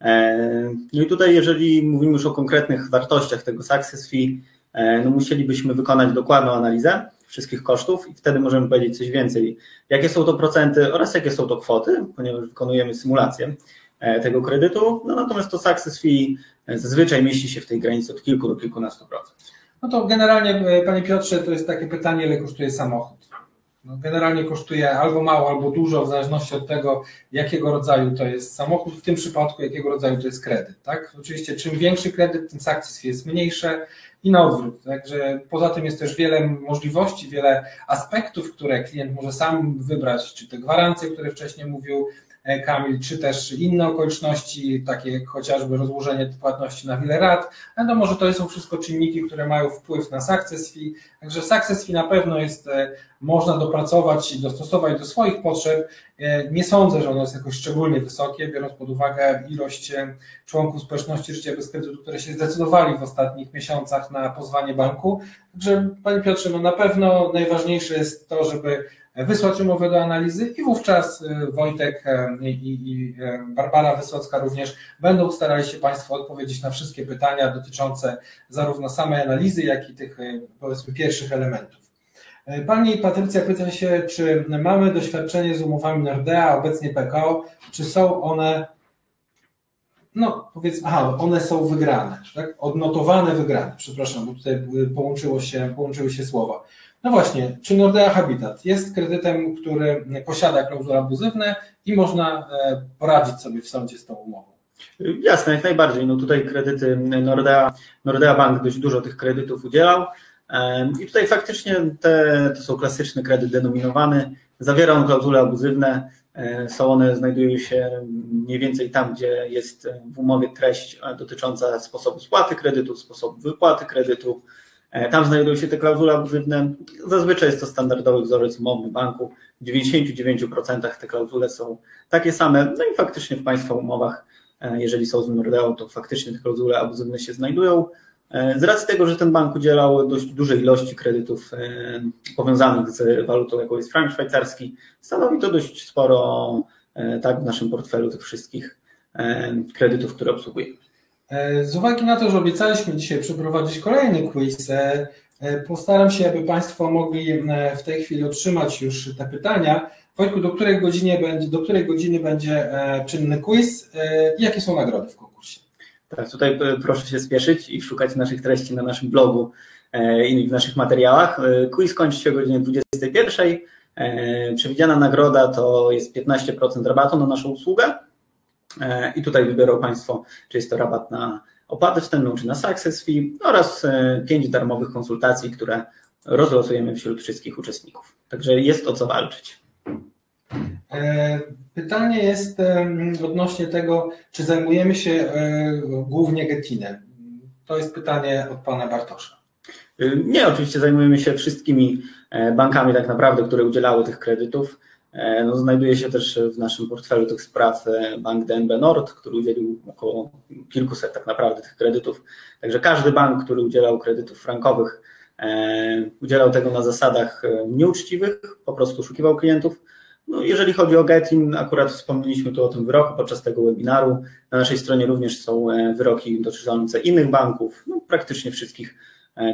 E, No i tutaj, jeżeli mówimy już o konkretnych wartościach tego success fee, e, no musielibyśmy wykonać dokładną analizę wszystkich kosztów i wtedy możemy powiedzieć coś więcej. Jakie są to procenty oraz jakie są to kwoty, ponieważ wykonujemy symulację e, tego kredytu. No natomiast to success fee zazwyczaj mieści się w tej granicy od kilku do kilkunastu procent. No to generalnie, Panie Piotrze, to jest takie pytanie, ile kosztuje samochód. No generalnie kosztuje albo mało, albo dużo, w zależności od tego, jakiego rodzaju to jest samochód, w tym przypadku jakiego rodzaju to jest kredyt. Tak? Oczywiście czym większy kredyt, tym fee jest mniejsze i na odwrót. Także poza tym jest też wiele możliwości, wiele aspektów, które klient może sam wybrać, czy te gwarancje, które wcześniej mówił Kamil, czy też inne okoliczności, takie jak chociażby rozłożenie płatności na wiele lat, no może to są wszystko czynniki, które mają wpływ na success fee. Także success fee na pewno jest, e, można dopracować i dostosować do swoich potrzeb. E, Nie sądzę, że ono jest jakoś szczególnie wysokie, biorąc pod uwagę ilość e, członków społeczności życia bez kredytu, które się zdecydowali w ostatnich miesiącach na pozwanie banku. Także Panie Piotrze, no na pewno najważniejsze jest to, żeby wysłać umowę do analizy i wówczas e, Wojtek e, i, e, Barbara Wysocka również będą starali się Państwo odpowiedzieć na wszystkie pytania dotyczące zarówno samej analizy, jak i tych powiedzmy pierwszych elementów. Pani Patrycja pyta się, czy mamy doświadczenie z umowami Nordea, obecnie PKO, czy są one, no powiedzmy, aha, one są wygrane, tak? Odnotowane wygrane, przepraszam, bo tutaj połączyło się, połączyły się słowa. No właśnie, czy Nordea Habitat jest kredytem, który posiada klauzule abuzywne i można e, poradzić sobie w sądzie z tą umową? Jasne, jak najbardziej. No tutaj kredyty Nordea, Nordea Bank dość dużo tych kredytów udzielał. Em, I tutaj faktycznie te, to są klasyczny kredyt denominowany. Zawiera on klauzule abuzywne. E, Są one, znajdują się mniej więcej tam, gdzie jest w umowie treść e, dotycząca sposobu spłaty kredytu, sposobu wypłaty kredytu. E, Tam znajdują się te klauzule abuzywne. Zazwyczaj jest to standardowy wzorzec umowny banku. W 99% te klauzule są takie same. No i faktycznie w Państwa umowach E, jeżeli są z Nordeą, to faktycznie te klauzule abuzywne się znajdują. E, Z racji tego, że ten bank udzielał dość dużej ilości kredytów powiązanych z walutą, jaką jest frank szwajcarski, stanowi to dość sporo tak w naszym portfelu tych wszystkich kredytów, które obsługujemy. E, Z uwagi na to, że obiecaliśmy dzisiaj przeprowadzić kolejny quiz, e, e, postaram się, aby Państwo mogli w tej chwili otrzymać już te pytania. Wojtku, do której, godzinie będzie, do której godziny będzie czynny quiz i jakie są nagrody w konkursie? Tak, tutaj proszę się spieszyć i szukać naszych treści na naszym blogu i w naszych materiałach. Quiz kończy się o godzinie 21. E, Przewidziana nagroda to jest 15% rabatu na naszą usługę. E, I tutaj wybiorą Państwo, czy jest to rabat na opłatę wstępną, czy na success fee oraz 5 darmowych konsultacji, które rozlosujemy wśród wszystkich uczestników. Także jest o co walczyć. E, Pytanie jest odnośnie tego, czy zajmujemy się e, głównie Getinem. To jest pytanie od pana Bartosza. Nie, oczywiście zajmujemy się wszystkimi e, bankami tak naprawdę, które udzielały tych kredytów. E, No, znajduje się też w naszym portfelu tych spraw e, bank DNB Nord, który udzielił około kilkuset tak naprawdę tych kredytów. Także każdy bank, który udzielał kredytów frankowych, e, udzielał tego na zasadach nieuczciwych, po prostu oszukiwał klientów. No, jeżeli chodzi o Getin, akurat wspomnieliśmy tu o tym wyroku podczas tego webinaru. Na naszej stronie również są wyroki dotyczące innych banków, no, praktycznie wszystkich,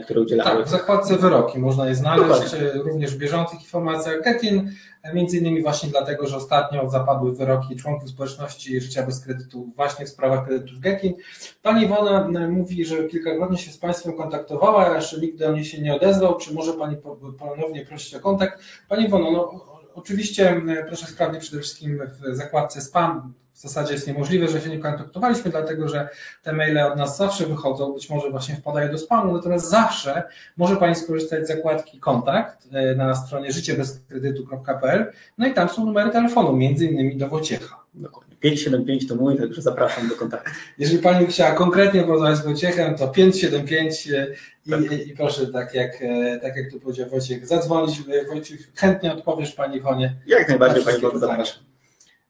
które udzielały. Tak, w zakładce wyroki można je znaleźć, Dokładnie. e, również w bieżących informacjach. Getin, e, między innymi właśnie dlatego, że ostatnio zapadły wyroki członków społeczności życia bez kredytu właśnie w sprawach kredytów Getin. Pani Iwona mówi, że kilkakrotnie się z Państwem kontaktowała, jeszcze nikt do niej się nie odezwał. Czy może Pani po- ponownie prosić o kontakt? Pani Iwono, no oczywiście proszę sprawdzić przede wszystkim w zakładce spam. W zasadzie jest niemożliwe, że się nie kontaktowaliśmy, dlatego że te maile od nas zawsze wychodzą, być może właśnie wpadają do spamu, natomiast zawsze może Pani skorzystać z zakładki kontakt e, na stronie życiebezkredytu.pl, no i tam są numery telefonu, między innymi do Wojciecha. Dokładnie. 575 to mój, także zapraszam do kontaktu. Jeżeli Pani chciała konkretnie porozmawiać z Wojciechem, to 575 e, i, i, i proszę, tak jak, e, tak jak tu powiedział Wojciech, zadzwonić. Wojciech, chętnie odpowiesz Pani Iwonie. Jak najbardziej Na Pani Bogu zapraszam.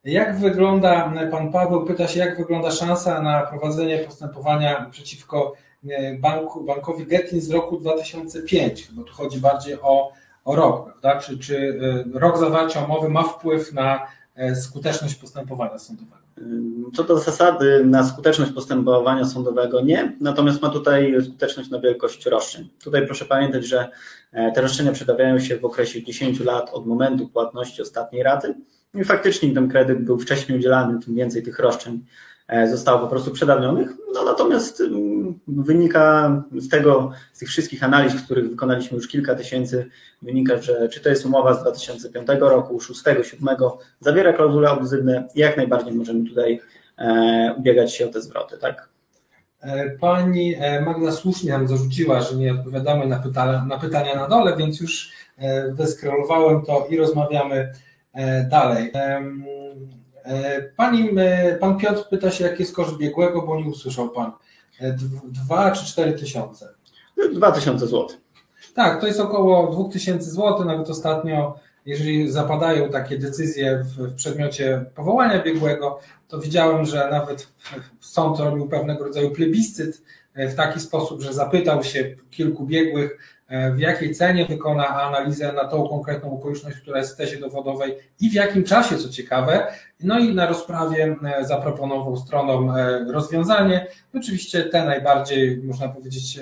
Jak wygląda, Pan Paweł pyta się, jak wygląda szansa na prowadzenie postępowania przeciwko e, banku, bankowi Getin z roku 2005, bo tu chodzi bardziej o, o rok, prawda? Czy, czy e, rok zawarcia umowy ma wpływ na e, skuteczność postępowania sądowego? Co do zasady, na skuteczność postępowania sądowego nie, natomiast ma tutaj skuteczność na wielkość roszczeń. Tutaj proszę pamiętać, że e, te roszczenia przedawiają się w okresie 10 lat od momentu płatności ostatniej raty i faktycznie ten kredyt był wcześniej udzielany, tym więcej tych roszczeń e, zostało po prostu przedawnionych. No natomiast mm, wynika z tego, z tych wszystkich analiz, których wykonaliśmy już kilka tysięcy, wynika, że czy to jest umowa z 2005 roku, 6, 7, zawiera klauzule abuzyjne i jak najbardziej możemy tutaj e, ubiegać się o te zwroty, tak? E, Pani Magda słusznie nam zarzuciła, że nie odpowiadamy na, pyta, na pytania na dole, więc już wyskrolowałem to i rozmawiamy dalej. Em, e, Pani, e, pan Piotr pyta się, jaki jest koszt biegłego, bo nie usłyszał Pan. E, dw- Dwa czy cztery tysiące? 2000 zł. Tak, to jest około 2000 zł, nawet ostatnio, jeżeli zapadają takie decyzje w, przedmiocie powołania biegłego, to widziałem, że nawet sąd robił pewnego rodzaju plebiscyt e, w taki sposób, że zapytał się kilku biegłych, e, w jakiej cenie wykona analizę na tą konkretną okoliczność, która jest w tezie dowodowej i w jakim czasie, co ciekawe. No i na rozprawie e, zaproponował stronom e, rozwiązanie, Oczywiście te najbardziej, można powiedzieć,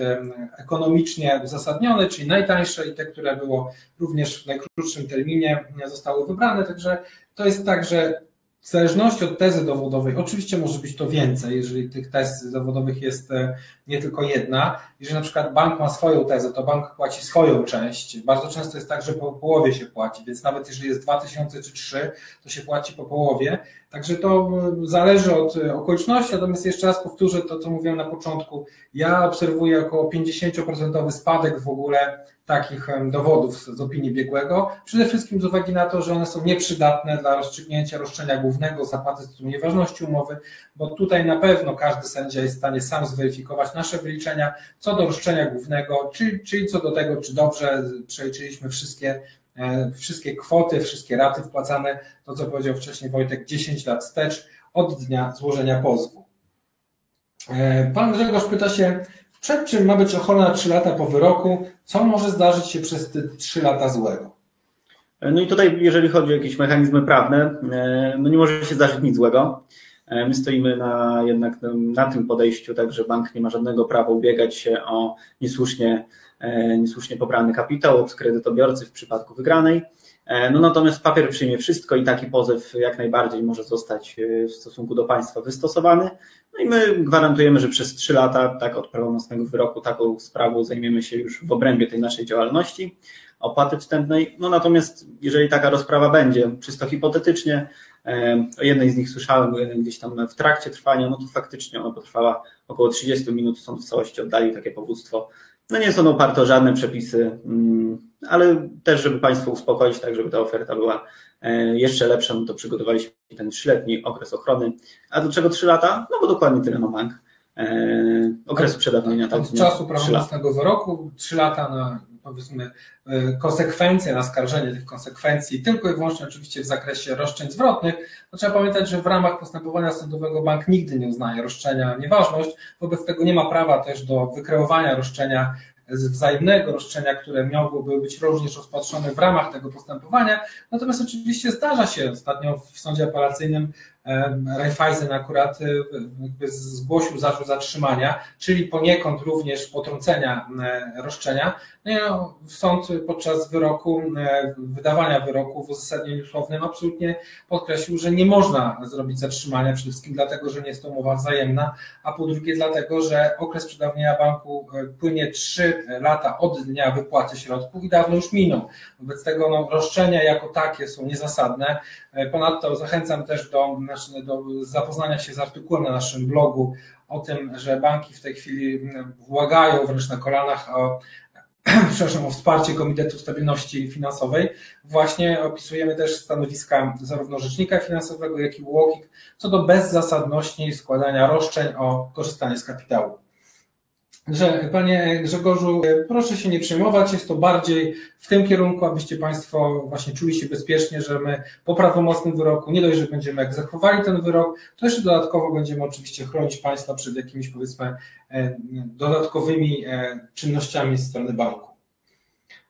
ekonomicznie uzasadnione, czyli najtańsze i te, które było również w najkrótszym terminie zostały wybrane. Także to jest tak, że w zależności od tezy dowodowej, oczywiście może być to więcej, jeżeli tych tez dowodowych jest e, nie tylko jedna. Jeżeli na przykład bank ma swoją tezę, to bank płaci swoją część. Bardzo często jest tak, że po połowie się płaci, więc nawet jeżeli jest 2000 czy 3, to się płaci po połowie. Także to e, zależy od e, okoliczności, natomiast jeszcze raz powtórzę to, co mówiłem na początku. Ja obserwuję około 50% spadek w ogóle takich dowodów z opinii biegłego. Przede wszystkim z uwagi na to, że one są nieprzydatne dla rozstrzygnięcia roszczenia głównego, zapłaty z tytułu nieważności umowy, bo tutaj na pewno każdy sędzia jest w stanie sam zweryfikować nasze wyliczenia co do roszczenia głównego, czy, czyli co do tego, czy dobrze przeliczyliśmy wszystkie wszystkie kwoty, wszystkie raty wpłacane, to co powiedział wcześniej Wojtek, 10 lat wstecz od dnia złożenia pozwu. E, Pan Grzegorz pyta się, przed czym ma być ochrona 3 lata po wyroku, co może zdarzyć się przez te 3 lata złego? No i tutaj, jeżeli chodzi o jakieś mechanizmy prawne, e, no nie może się zdarzyć nic złego. E, My stoimy na, jednak na- tym podejściu, tak, że bank nie ma żadnego prawa ubiegać się o niesłusznie, e, niesłusznie pobrany kapitał od kredytobiorcy w przypadku wygranej. E, No natomiast papier przyjmie wszystko i taki pozew jak najbardziej może zostać e, w stosunku do państwa wystosowany. No i my gwarantujemy, że przez trzy lata, tak od prawomocnego wyroku, taką sprawą zajmiemy się już w obrębie tej naszej działalności opłaty wstępnej. No natomiast jeżeli taka rozprawa będzie, czysto hipotetycznie, e, o jednej z nich słyszałem gdzieś tam w trakcie trwania, no to faktycznie ona potrwała około 30 minut, sąd w całości oddalił takie powództwo. No nie są oparte o żadne przepisy, mm, ale też, żeby Państwo uspokoić, tak żeby ta oferta była e, jeszcze lepsza, no to przygotowaliśmy ten trzyletni okres ochrony. A dlaczego trzy lata? No bo dokładnie tyle ma bank. E, Okresu przedawnienia tak Od czasu prawomocnego wyroku, trzy lata na powiedzmy e, konsekwencje, na skarżenie tych konsekwencji, tylko i wyłącznie oczywiście w zakresie roszczeń zwrotnych. No, trzeba pamiętać, że w ramach postępowania sądowego bank nigdy nie uznaje roszczenia nieważność, wobec tego nie ma prawa też do wykreowania roszczenia wzajemnego roszczenia, które miałoby być również rozpatrzone w ramach tego postępowania. Natomiast oczywiście zdarza się, ostatnio w sądzie apelacyjnym e, Raiffeisen akurat e, zgłosił zarzut zatrzymania, czyli poniekąd również potrącenia roszczenia. No sąd podczas wyroku, e, wydawania wyroku w uzasadnieniu słownym absolutnie podkreślił, że nie można zrobić zatrzymania, przede wszystkim dlatego, że nie jest to umowa wzajemna, a po drugie dlatego, że okres przedawnienia banku e, płynie 3 lata od dnia wypłaty środków i dawno już minął. Wobec tego no, roszczenia jako takie są niezasadne. E, Ponadto zachęcam też do, znaczy, do zapoznania się z artykułem na naszym blogu o tym, że banki w tej chwili błagają wręcz na kolanach o <clears throat> przepraszam, o wsparcie Komitetu Stabilności Finansowej. Właśnie opisujemy też stanowiska zarówno Rzecznika Finansowego, jak i UOKiK co do bezzasadności składania roszczeń o korzystanie z kapitału. Że, panie Grzegorzu, proszę się nie przejmować, jest to bardziej w tym kierunku, abyście Państwo właśnie czuli się bezpiecznie, że my po prawomocnym wyroku nie dość, że będziemy egzekwowali ten wyrok, to jeszcze dodatkowo będziemy oczywiście chronić Państwa przed jakimiś powiedzmy e, dodatkowymi e, czynnościami ze strony banku.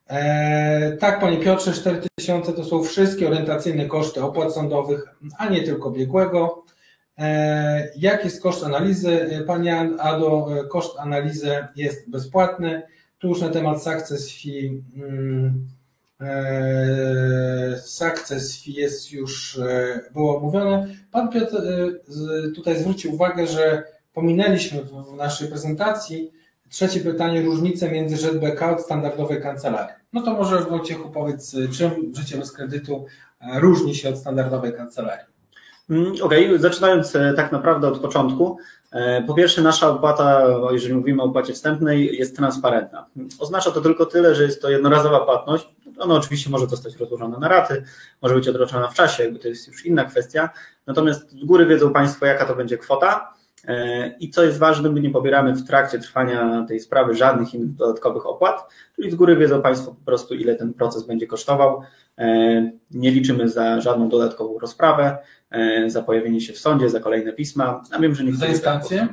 E, tak, panie Piotrze, 4000 to są wszystkie orientacyjne koszty opłat sądowych, a nie tylko biegłego. E, Jaki jest koszt analizy? Panie Ado, e, koszt analizy jest bezpłatny. Tu już na temat success fee, mm, e, success fee jest już e, było mówione. Pan Piotr e, tutaj zwrócił uwagę, że pominęliśmy w, w naszej prezentacji trzecie pytanie, różnicę między ZBK od standardowej kancelarii. No to może Wojciechu powiedz, czym życie bez kredytu e, różni się od standardowej kancelarii? Mm, Okej, zaczynając e, tak naprawdę od początku. E, Po pierwsze, nasza opłata, jeżeli mówimy o opłacie wstępnej, jest transparentna. Oznacza to tylko tyle, że jest to jednorazowa płatność. Ona oczywiście może zostać rozłożona na raty, może być odroczona w czasie, jakby to jest już inna kwestia. Natomiast z góry wiedzą Państwo, jaka to będzie kwota. E, I co jest ważne, my nie pobieramy w trakcie trwania tej sprawy żadnych innych dodatkowych opłat, czyli z góry wiedzą Państwo po prostu, ile ten proces będzie kosztował. Nie liczymy za żadną dodatkową rozprawę, za pojawienie się w sądzie, za kolejne pisma. A wiem, że niektórzy Za instancję?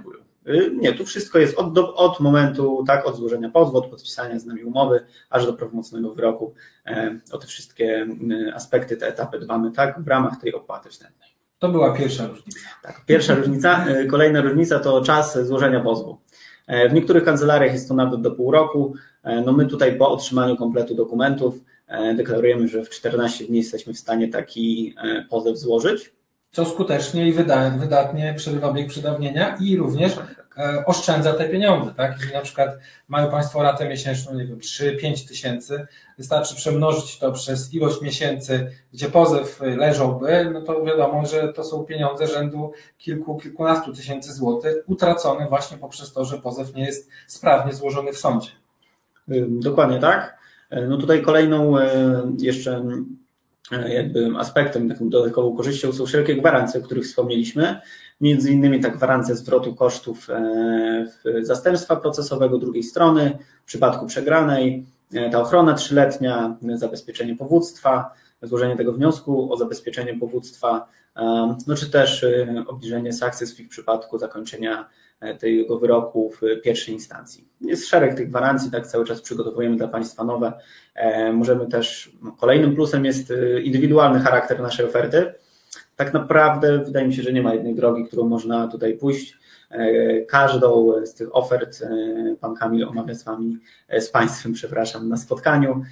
Nie, tu wszystko jest od, do, od momentu, tak, od złożenia pozwu, od podpisania z nami umowy, aż do prawomocnego wyroku. E, O te wszystkie y, aspekty, te etapy dbamy, tak, w ramach tej opłaty wstępnej. To była pierwsza różnica. Tak. Pierwsza różnica, y, kolejna różnica to czas złożenia pozwu. E, W niektórych kancelariach jest to nawet do pół roku. E, No my tutaj po otrzymaniu kompletu dokumentów e, deklarujemy, że w 14 dni jesteśmy w stanie taki e, pozew złożyć. Co skutecznie i wyda, wydatnie przerywa bieg przedawnienia i również e, oszczędza te pieniądze. Tak? Jeżeli na przykład mają Państwo ratę miesięczną, nie wiem, 3-5 tysięcy, wystarczy przemnożyć to przez ilość miesięcy, gdzie pozew leżałby, no to wiadomo, że to są pieniądze rzędu kilku, kilkunastu tysięcy złotych, utracone właśnie poprzez to, że pozew nie jest sprawnie złożony w sądzie. Y, Dokładnie tak. E, No tutaj kolejną e, jeszcze jakby aspektem, taką dodatkową korzyścią są wszelkie gwarancje, o których wspomnieliśmy. Między innymi ta gwarancja zwrotu kosztów e, zastępstwa procesowego drugiej strony, w przypadku przegranej, e, ta ochrona trzyletnia, zabezpieczenie powództwa, złożenie tego wniosku o zabezpieczenie powództwa, e, no czy też e, obniżenie fee w przypadku zakończenia e, tego wyroku w pierwszej instancji. Jest szereg tych gwarancji, tak cały czas przygotowujemy dla Państwa nowe. E, Możemy też, no, kolejnym plusem jest e, indywidualny charakter naszej oferty. Tak naprawdę wydaje mi się, że nie ma jednej drogi, którą można tutaj pójść. E, Każdą z tych ofert e, pan Kamil omawia z wami, e, z państwem, przepraszam, na spotkaniu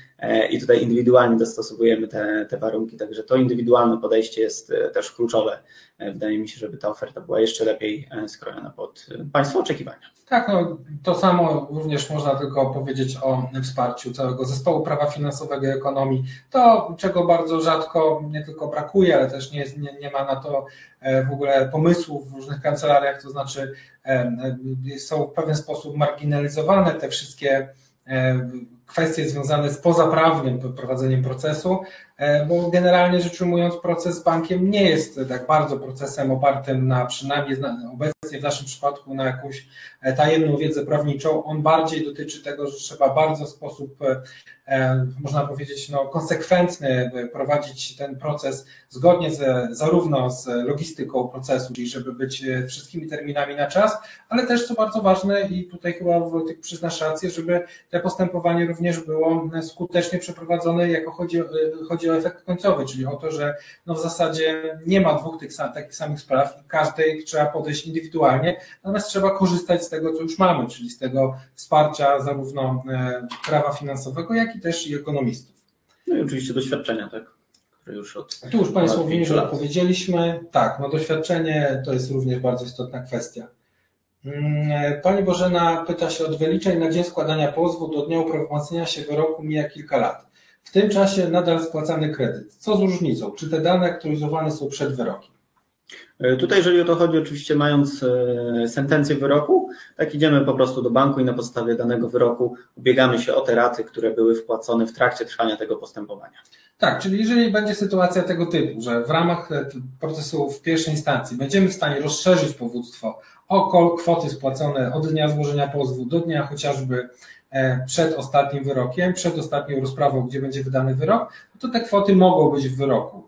i tutaj indywidualnie dostosowujemy te, te warunki, także to indywidualne podejście jest też kluczowe. Wydaje mi się, żeby ta oferta była jeszcze lepiej skrojona pod państwa oczekiwania. Tak, no, to samo również można tylko powiedzieć o wsparciu całego zespołu prawa finansowego i ekonomii. To, czego bardzo rzadko nie tylko brakuje, ale też nie, nie, nie ma na to e, w ogóle pomysłów w różnych kancelariach, to znaczy e, są w pewien sposób marginalizowane te wszystkie e, kwestie związane z pozaprawnym prowadzeniem procesu, bo generalnie rzecz ujmując proces z bankiem nie jest tak bardzo procesem opartym na przynajmniej na- obecnie w naszym przypadku na jakąś e, tajemną wiedzę prawniczą. On bardziej dotyczy tego, że trzeba bardzo w sposób, e, e, można powiedzieć, no, konsekwentny e, prowadzić ten proces zgodnie ze, zarówno z logistyką procesu, czyli żeby być e, wszystkimi terminami na czas, ale też co bardzo ważne i tutaj chyba Wojtek przyznasz rację, żeby to postępowanie również było skutecznie przeprowadzone, jako chodzi, chodzi o efekt końcowy, czyli o to, że no w zasadzie nie ma dwóch tych sam, takich samych spraw i każdej trzeba podejść indywidualnie, natomiast trzeba korzystać z tego, co już mamy, czyli z tego wsparcia zarówno e, prawa finansowego, jak i też i ekonomistów. No i oczywiście doświadczenia, tak, które już od Tu już Państwo pięciu że powiedzieliśmy. Tak, no doświadczenie to jest również bardzo istotna kwestia. Mm, Pani Bożena pyta się od wyliczeń na dzień składania pozwu do dnia uprawomocnienia się wyroku mija kilka lat. W tym czasie nadal spłacany kredyt. Co z różnicą? Czy te dane aktualizowane są przed wyrokiem? E, Tutaj, jeżeli o to chodzi, oczywiście mając e, sentencję wyroku, tak idziemy po prostu do banku i na podstawie danego wyroku ubiegamy się o te raty, które były wpłacone w trakcie trwania tego postępowania. Tak, czyli jeżeli będzie sytuacja tego typu, że w ramach e, procesu w pierwszej instancji będziemy w stanie rozszerzyć powództwo o kwoty spłacone od dnia złożenia pozwu do dnia chociażby przed ostatnim wyrokiem, przed ostatnią rozprawą, gdzie będzie wydany wyrok, to te kwoty mogą być w wyroku,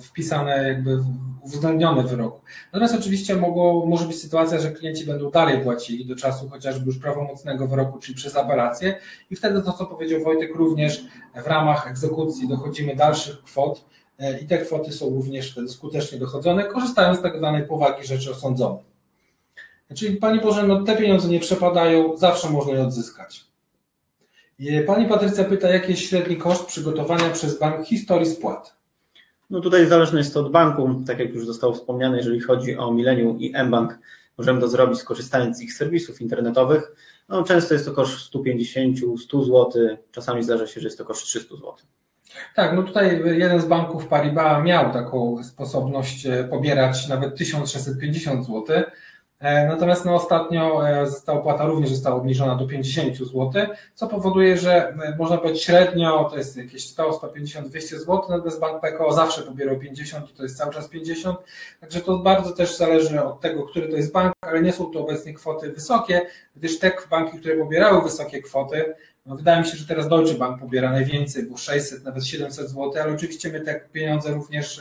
wpisane jakby, uwzględnione w wyroku. Natomiast oczywiście mogło, może być sytuacja, że klienci będą dalej płacili do czasu chociażby już prawomocnego wyroku, czyli przez apelację i wtedy to, co powiedział Wojtek, również w ramach egzekucji dochodzimy dalszych kwot e, i te kwoty są również wtedy skutecznie dochodzone, korzystając z tak zwanej powagi rzeczy osądzonej. Czyli Pani Boże, no te pieniądze nie przepadają, zawsze można je odzyskać. I Pani Patrycja pyta, jaki jest średni koszt przygotowania przez bank historii spłat? No tutaj zależne jest to od banku, tak jak już zostało wspomniane, jeżeli chodzi o Millennium i mBank, możemy to zrobić skorzystając z ich serwisów internetowych. No, często jest to koszt 150, 100 zł, czasami zdarza się, że jest to koszt 300 zł. Tak, no tutaj jeden z banków Paribas miał taką sposobność e, pobierać nawet 1650 zł. E, Natomiast no, ostatnio e, ta opłata również została obniżona do 50 zł, co powoduje, że e, można powiedzieć średnio to jest jakieś 100, 150, 200 zł, natomiast bank PKO zawsze pobierał 50 i to jest cały czas 50. Także to bardzo też zależy od tego, który to jest bank, ale nie są to obecnie kwoty wysokie, gdyż te banki, które pobierały wysokie kwoty, no wydaje mi się, że teraz Deutsche Bank pobiera najwięcej, bo 600, nawet 700 zł, ale oczywiście my te pieniądze również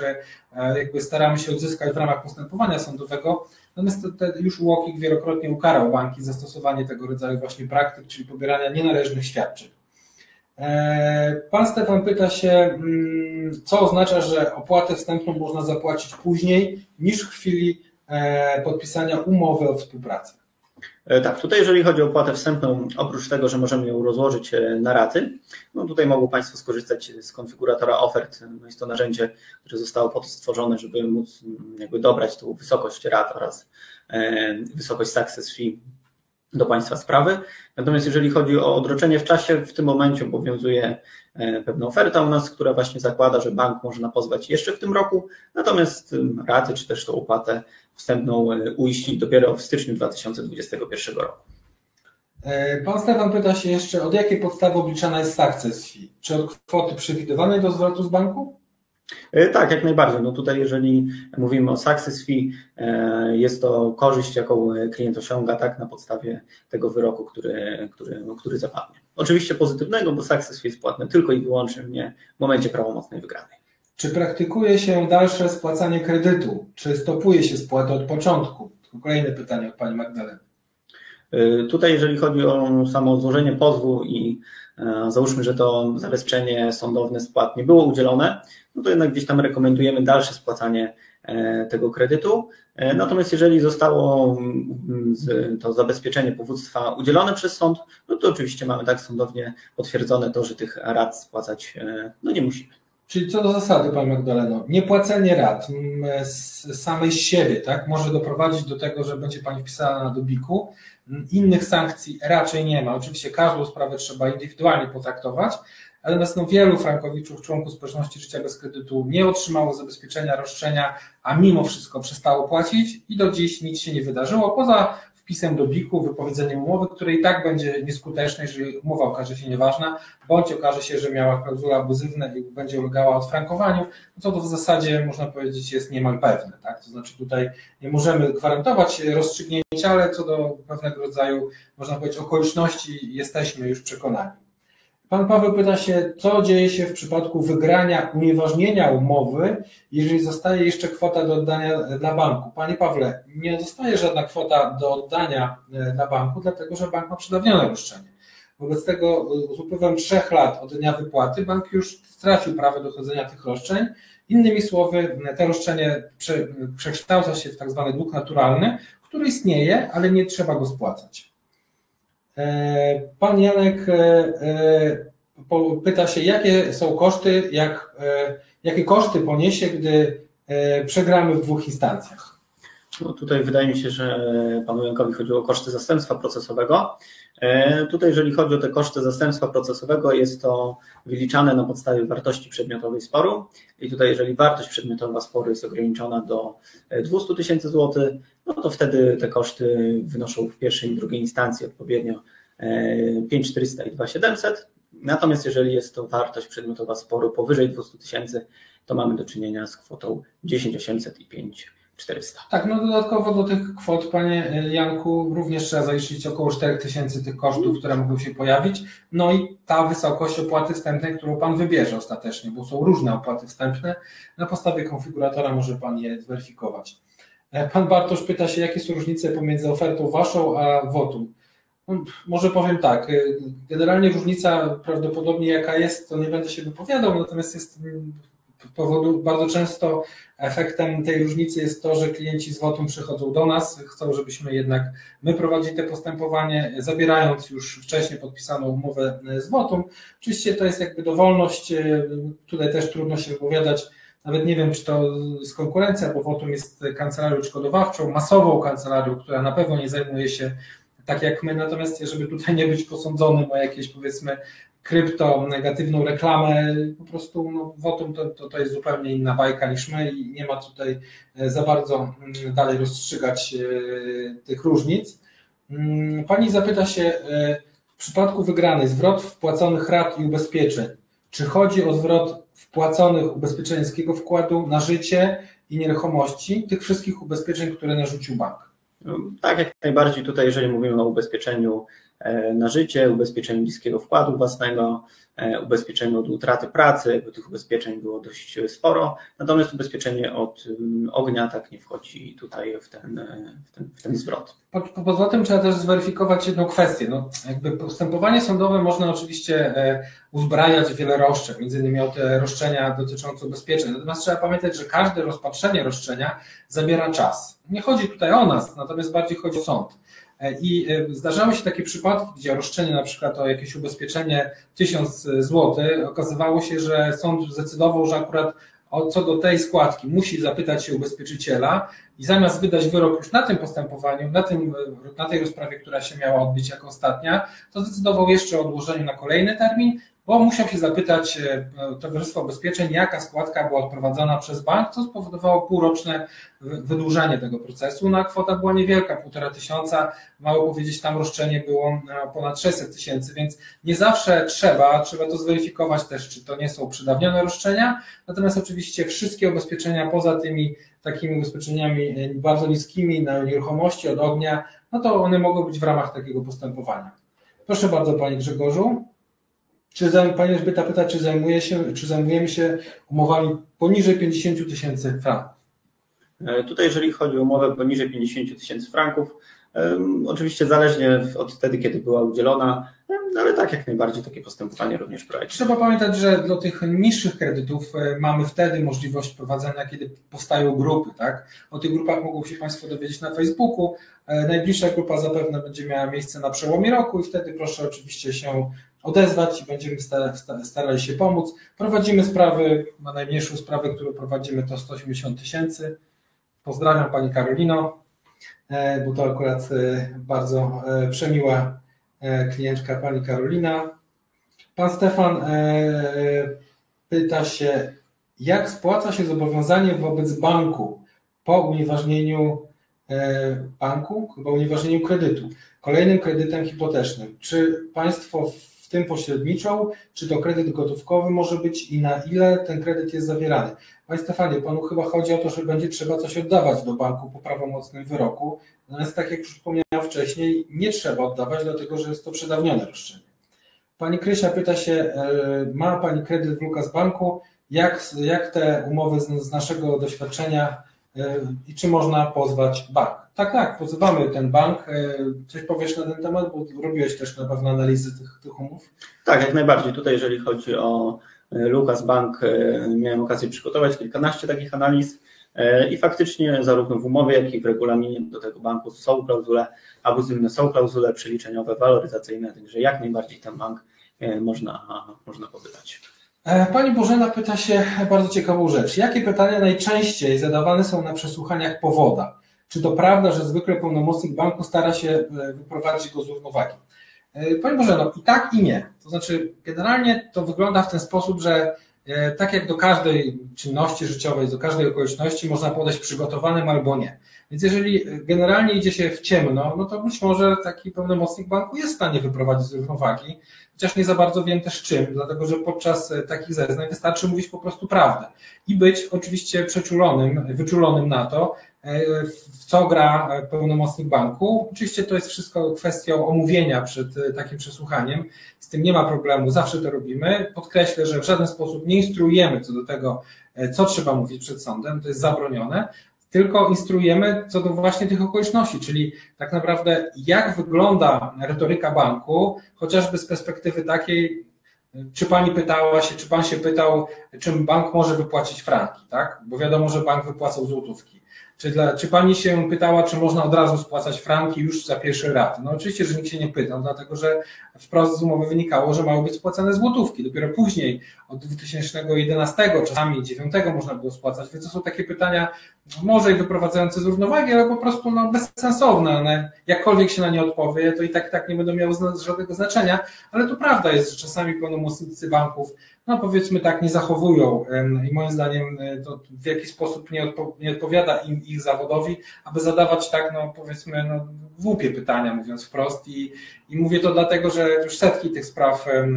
jakby staramy się odzyskać w ramach postępowania sądowego. Natomiast te, te już UOKiK wielokrotnie ukarał banki za stosowanie tego rodzaju właśnie praktyk, czyli pobierania nienależnych świadczeń. E, Pan Stefan pyta się, mm, co oznacza, że opłatę wstępną można zapłacić później niż w chwili e, podpisania umowy o współpracy. E, Tak, tutaj jeżeli chodzi o opłatę wstępną, oprócz tego, że możemy ją rozłożyć e, na raty, no tutaj mogą Państwo skorzystać z konfiguratora ofert. No jest to narzędzie, które zostało po to stworzone, żeby móc mm, jakby dobrać tą wysokość rat oraz e, wysokość success fee do Państwa sprawy. Natomiast jeżeli chodzi o odroczenie w czasie, w tym momencie obowiązuje pewna oferta u nas, która właśnie zakłada, że bank można pozwać jeszcze w tym roku, natomiast ym, raty czy też tą opłatę wstępną e, uiścić dopiero w styczniu 2021 roku. E, Pan Stefan pyta się jeszcze, od jakiej podstawy obliczana jest success fee? Czy od kwoty przewidywanej do zwrotu z banku? E, Tak, jak najbardziej. No tutaj, jeżeli mówimy o success fee, jest to korzyść, jaką klient osiąga tak na podstawie tego wyroku, który, który, no, który zapadnie. Oczywiście pozytywnego, bo success fee jest płatne tylko i wyłącznie w momencie prawomocnej wygranej. Czy praktykuje się dalsze spłacanie kredytu? Czy stopuje się spłatę od początku? Kolejne pytanie od Pani Magdaleny. E, Tutaj, jeżeli chodzi o samo złożenie pozwu i e, załóżmy, że to zabezpieczenie sądowne spłat nie było udzielone, no to jednak gdzieś tam rekomendujemy dalsze spłacanie e, tego kredytu. Natomiast jeżeli zostało mm, to zabezpieczenie powództwa udzielone przez sąd, no to oczywiście mamy tak sądownie potwierdzone to, że tych rat spłacać no nie musimy. Czyli co do zasady, Panie Magdaleno, niepłacenie mm, z samej siebie tak, może doprowadzić do tego, że będzie Pani wpisana na dobiku. Mm, Innych sankcji raczej nie ma. Oczywiście każdą sprawę trzeba indywidualnie potraktować, natomiast no, wielu frankowiczów, członków społeczności życia bez kredytu nie otrzymało zabezpieczenia roszczenia, a mimo wszystko przestało płacić i do dziś nic się nie wydarzyło, poza wpisem do BIK-u, wypowiedzeniem umowy, które i tak będzie nieskuteczne, jeżeli umowa okaże się nieważna, bądź okaże się, że miała klauzule abuzywne i będzie ulegała odfrankowaniu, no to to w zasadzie można powiedzieć jest niemal pewne. Tak? To znaczy tutaj nie możemy gwarantować rozstrzygnięcia, ale co do pewnego rodzaju, można powiedzieć, okoliczności jesteśmy już przekonani. Pan Paweł pyta się, co dzieje się w przypadku wygrania, unieważnienia umowy, jeżeli zostaje jeszcze kwota do oddania dla banku. Panie Pawle, nie zostaje żadna kwota do oddania e, dla banku, dlatego że bank ma przedawnione roszczenie. Wobec tego e, z upływem trzech lat od dnia wypłaty bank już stracił prawo dochodzenia tych roszczeń. Innymi słowy, te roszczenie prze, przekształca się w tak zwany dług naturalny, który istnieje, ale nie trzeba go spłacać. E, Pan Janek e, e, pyta się, jakie są koszty, jak, jakie koszty poniesie, gdy przegramy w dwóch instancjach. No tutaj wydaje mi się, że panu Jankowi chodziło o koszty zastępstwa procesowego. E, Tutaj, jeżeli chodzi o te koszty zastępstwa procesowego, jest to wyliczane na podstawie wartości przedmiotowej sporu. I tutaj, jeżeli wartość przedmiotowa sporu jest ograniczona do e, 200 tysięcy złotych, no to wtedy te koszty wynoszą w pierwszej i drugiej instancji odpowiednio e, 5400 i 2700. Natomiast jeżeli jest to wartość przedmiotowa sporu powyżej 200 tysięcy, to mamy do czynienia z kwotą 10 800 i 5 400. Tak, no dodatkowo do tych kwot, panie e, Janku, również trzeba zaliczyć około 4 tysięcy tych kosztów, które mogą się pojawić. No i ta wysokość opłaty wstępnej, którą pan wybierze ostatecznie, bo są różne opłaty wstępne. Na podstawie konfiguratora może pan je zweryfikować. E, Pan Bartosz pyta się, jakie są różnice pomiędzy ofertą waszą a WOTU. No, Może powiem tak, e, generalnie różnica prawdopodobnie jaka jest, to nie będę się wypowiadał, natomiast jest mm, powodu bardzo często efektem tej różnicy jest to, że klienci z WOTU przychodzą do nas, chcą, żebyśmy jednak my prowadzili te postępowanie, zabierając już wcześniej podpisaną umowę z WOTU. Oczywiście to jest jakby dowolność, e, tutaj też trudno się wypowiadać, nawet nie wiem, czy to jest konkurencja, bo WOTU jest kancelarią odszkodowawczą, masową kancelarią, która na pewno nie zajmuje się tak jak my, natomiast żeby tutaj nie być posądzonym o jakieś powiedzmy krypto, negatywną reklamę, po prostu no, wotum to, to, to jest zupełnie inna bajka niż my i nie ma tutaj e, za bardzo mm, dalej rozstrzygać e, tych różnic. Mm, Pani zapyta się, e, w przypadku wygranej zwrot wpłaconych rat i ubezpieczeń, czy chodzi o zwrot wpłaconych ubezpieczeńskiego wkładu na życie i nieruchomości, tych wszystkich ubezpieczeń, które narzucił bank? Tak, jak najbardziej tutaj, jeżeli mówimy o ubezpieczeniu na życie, ubezpieczeniu niskiego wkładu własnego, e, ubezpieczeniu od utraty pracy, jakby tych ubezpieczeń było dość sporo, natomiast ubezpieczenie od mm, ognia tak nie wchodzi tutaj w ten, e, w ten, w ten zwrot. Po- po- Poza tym trzeba też zweryfikować jedną kwestię. No, jakby postępowanie sądowe można oczywiście e, uzbrajać wiele roszczeń, między innymi o te roszczenia dotyczące ubezpieczeń. Natomiast trzeba pamiętać, że każde rozpatrzenie roszczenia zabiera czas. Nie chodzi tutaj o nas, natomiast bardziej chodzi o sąd. E, I e, zdarzały się takie przypadki, gdzie roszczenie na przykład o jakieś ubezpieczenie 1000 zł, okazywało się, że sąd zdecydował, że akurat o, co do tej składki musi zapytać się ubezpieczyciela i zamiast wydać wyrok już na tym postępowaniu, na, tym, na tej rozprawie, która się miała odbyć jako ostatnia, to zdecydował jeszcze o odłożeniu na kolejny termin, bo musiał się zapytać e, Towarzystwo Ubezpieczeń, jaka składka była odprowadzona przez bank, co spowodowało półroczne wy- wydłużenie tego procesu. No a kwota była niewielka, półtora tysiąca, mało powiedzieć, tam roszczenie było ponad 600 tysięcy, więc nie zawsze trzeba, trzeba to zweryfikować też, czy to nie są przedawnione roszczenia, natomiast oczywiście wszystkie ubezpieczenia poza tymi takimi ubezpieczeniami e, bardzo niskimi na nieruchomości od ognia, no to one mogą być w ramach takiego postępowania. Proszę bardzo, Panie Grzegorzu. Czy Pani Elżbieta pyta, czy, zajmuje się, czy zajmujemy się umowami poniżej 50 tysięcy franków? E, Tutaj, jeżeli chodzi o umowę poniżej 50 tysięcy franków, Oczywiście zależnie od wtedy, kiedy była udzielona, em, ale tak jak najbardziej takie postępowanie również prowadzi. Trzeba pamiętać, że dla tych niższych kredytów e, mamy wtedy możliwość prowadzenia, kiedy powstają grupy. Tak? O tych grupach mogą się Państwo dowiedzieć na Facebooku. E, Najbliższa grupa zapewne będzie miała miejsce na przełomie roku i wtedy proszę oczywiście się odezwać i będziemy sta- sta- starali się pomóc. Prowadzimy sprawy, na najmniejszą sprawę, którą prowadzimy to 180 tysięcy. Pozdrawiam Pani Karolino, e, bo to akurat e, bardzo e, przemiła klientka Pani Karolina. Pan Stefan pyta się, jak spłaca się zobowiązanie wobec banku po unieważnieniu banku, chyba unieważnieniu kredytu, kolejnym kredytem hipotecznym. Czy państwo w tym pośredniczą, czy to kredyt gotówkowy może być i na ile ten kredyt jest zawierany? Panie Stefanie, panu chyba chodzi o to, że będzie trzeba coś oddawać do banku po prawomocnym wyroku. Natomiast tak jak już wspomniałem wcześniej, nie trzeba oddawać, dlatego że jest to przedawnione roszczenie. Pani Krysia pyta się, e, ma Pani kredyt w Lukas Banku, jak, jak te umowy z, z naszego doświadczenia i czy można pozwać bank? Tak, tak, pozywamy ten bank. E, Coś powiesz na ten temat, bo robiłeś też na pewno analizy tych, tych umów. Tak, jak najbardziej. Tutaj, jeżeli chodzi o e, Lukas Bank, e, miałem okazję przygotować kilkanaście takich analiz e, i faktycznie zarówno w umowie, jak i w regulaminie do tego banku są klauzule abuzywne, są klauzule przeliczeniowe, waloryzacyjne, także jak najbardziej ten bank e, można, można pobywać. E, Pani Bożena pyta się bardzo ciekawą rzecz. Jakie pytania najczęściej zadawane są na przesłuchaniach powoda? Czy to prawda, że zwykle pełnomocnik banku stara się e, wyprowadzić go z równowagi? E, Pani Bożeno, i tak i nie. To znaczy, generalnie to wygląda w ten sposób, że tak jak do każdej czynności życiowej, do każdej okoliczności można podejść przygotowanym albo nie. Więc jeżeli generalnie idzie się w ciemno, no to być może taki pełnomocnik banku jest w stanie wyprowadzić z równowagi, chociaż nie za bardzo wiem też czym, dlatego że podczas e, takich zeznań wystarczy mówić po prostu prawdę i być oczywiście przeczulonym, wyczulonym na to, e, w co gra e, pełnomocnik banku. Oczywiście to jest wszystko kwestią omówienia przed takim przesłuchaniem, z tym nie ma problemu, zawsze to robimy. Podkreślę, że w żaden sposób nie instruujemy co do tego, co trzeba mówić przed sądem, to jest zabronione, tylko instruujemy co do właśnie tych okoliczności, czyli tak naprawdę jak wygląda retoryka banku, chociażby z perspektywy takiej, czy pani pytała się, czy pan się pytał, czym bank może wypłacić franki, tak? Bo wiadomo, że bank wypłacał złotówki. Czy, dla, czy pani się pytała, czy można od razu spłacać franki już za pierwszy rat? No oczywiście, że nikt się nie pytał, dlatego że wprost z umowy wynikało, że mają być spłacane złotówki. Dopiero później, od 2011, czasami 2009 można było spłacać, więc to są takie pytania, może i wyprowadzające z równowagi, ale po prostu no, bezsensowne. One, jakkolwiek się na nie odpowie, to i tak tak nie będą miały żadnego znaczenia, ale to prawda jest, że czasami pełnomocnicy banków, no powiedzmy tak, nie zachowują i moim zdaniem e, to w jakiś sposób nie, odpo, nie odpowiada im ich zawodowi, aby zadawać tak, no powiedzmy, no, głupie pytania, mówiąc wprost i, i mówię to dlatego, że już setki tych spraw e,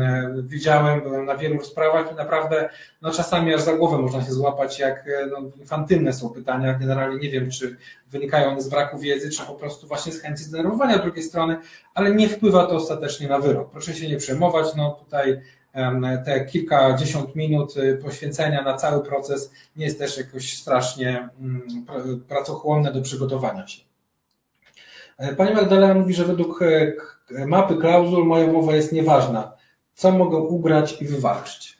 widziałem, byłem na wielu rozprawach i naprawdę no czasami aż za głowę można się złapać, jak e, no, infantylne są pytania. Generalnie nie wiem, czy wynikają one z braku wiedzy, czy po prostu właśnie z chęci zdenerwowania drugiej strony, ale nie wpływa to ostatecznie na wyrok. Proszę się nie przejmować, no tutaj te kilkadziesiąt minut y, poświęcenia na cały proces nie jest też jakoś strasznie mm, pr- pracochłonne do przygotowania się. E, Pani Magdalena mówi, że według e, k- mapy klauzul moja umowa jest nieważna. Co mogę ugrać i wywalczyć?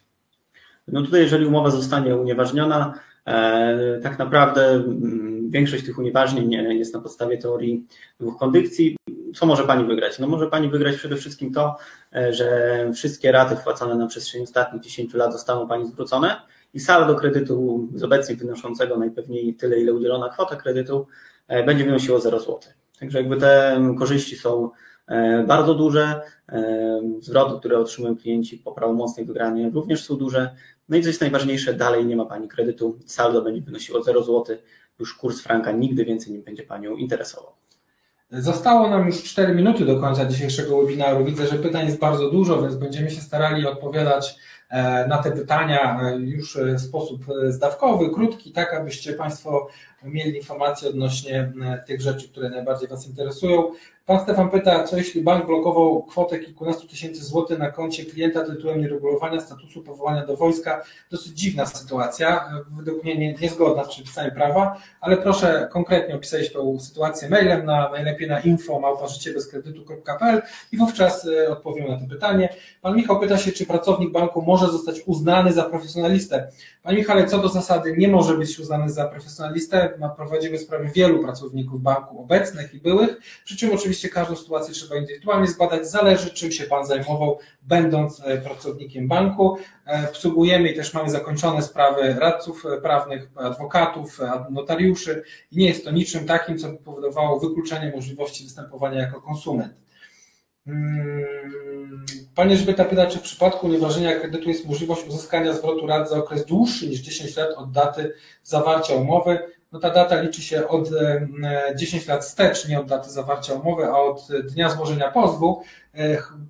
No tutaj, jeżeli umowa zostanie unieważniona, e, tak naprawdę mm, większość tych unieważnień nie- jest na podstawie teorii dwóch kondycji. Co może Pani wygrać? No może Pani wygrać przede wszystkim to, e, że wszystkie raty wpłacone na przestrzeni ostatnich 10 lat zostaną Pani zwrócone i saldo kredytu z obecnie wynoszącego najpewniej tyle, ile udzielona kwota kredytu, e, będzie wynosiło 0 zł. Także jakby te korzyści są e, bardzo duże. E, Zwroty, które otrzymują klienci po prawomocnej wygranie również są duże. No i co jest najważniejsze, dalej nie ma Pani kredytu, saldo będzie wynosiło 0 zł, już kurs franka nigdy więcej nie będzie Panią interesował. Zostało nam już 4 minuty do końca dzisiejszego webinaru. Widzę, że pytań jest bardzo dużo, więc będziemy się starali odpowiadać e, na te pytania e, już e, w sposób zdawkowy, krótki, tak abyście Państwo mieli informacje odnośnie e, tych rzeczy, które najbardziej Was interesują. Pan Stefan pyta, co jeśli bank blokował kwotę kilkunastu tysięcy złotych na koncie klienta tytułem nieregulowania statusu powołania do wojska? Dosyć dziwna sytuacja, według mnie nie, niezgodna z przepisami prawa, ale proszę konkretnie opisać tą sytuację mailem, na, najlepiej na info i wówczas e, odpowiem na to pytanie. Pan Michał pyta się, czy pracownik banku może zostać uznany za profesjonalistę. Panie Michale, co do zasady nie może być uznany za profesjonalistę. Prowadzimy sprawę wielu pracowników banku obecnych i byłych, przy czym oczywiście każdą sytuację trzeba indywidualnie zbadać, zależy czym się Pan zajmował, będąc e, pracownikiem banku. E, obsługujemy i też mamy zakończone sprawy radców prawnych, adwokatów, notariuszy i nie jest to niczym takim, co by powodowało wykluczenie możliwości występowania jako konsument. Hmm, Panie Elżbieta pyta, czy w przypadku unieważnienia kredytu jest możliwość uzyskania zwrotu rat za okres dłuższy niż 10 lat od daty zawarcia umowy. No ta data liczy się od 10 lat wstecz, nie od daty zawarcia umowy, a od dnia złożenia pozwu.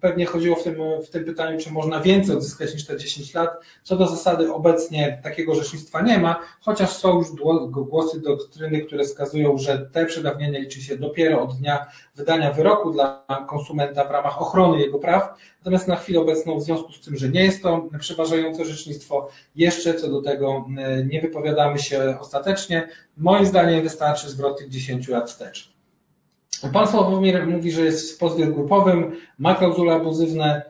Pewnie chodziło w tym, w tym pytaniu, czy można więcej odzyskać niż te 10 lat. Co do zasady obecnie takiego orzecznictwa nie ma, chociaż są już głosy doktryny, które wskazują, że te przedawnienie liczy się dopiero od dnia wydania wyroku dla konsumenta w ramach ochrony jego praw. Natomiast na chwilę obecną, w związku z tym, że nie jest to przeważające orzecznictwo, jeszcze co do tego nie wypowiadamy się ostatecznie. Moim zdaniem wystarczy zwrot tych 10 lat wstecz. Pan Sławomir mówi, że jest w pozwie grupowym, ma klauzule abuzywne,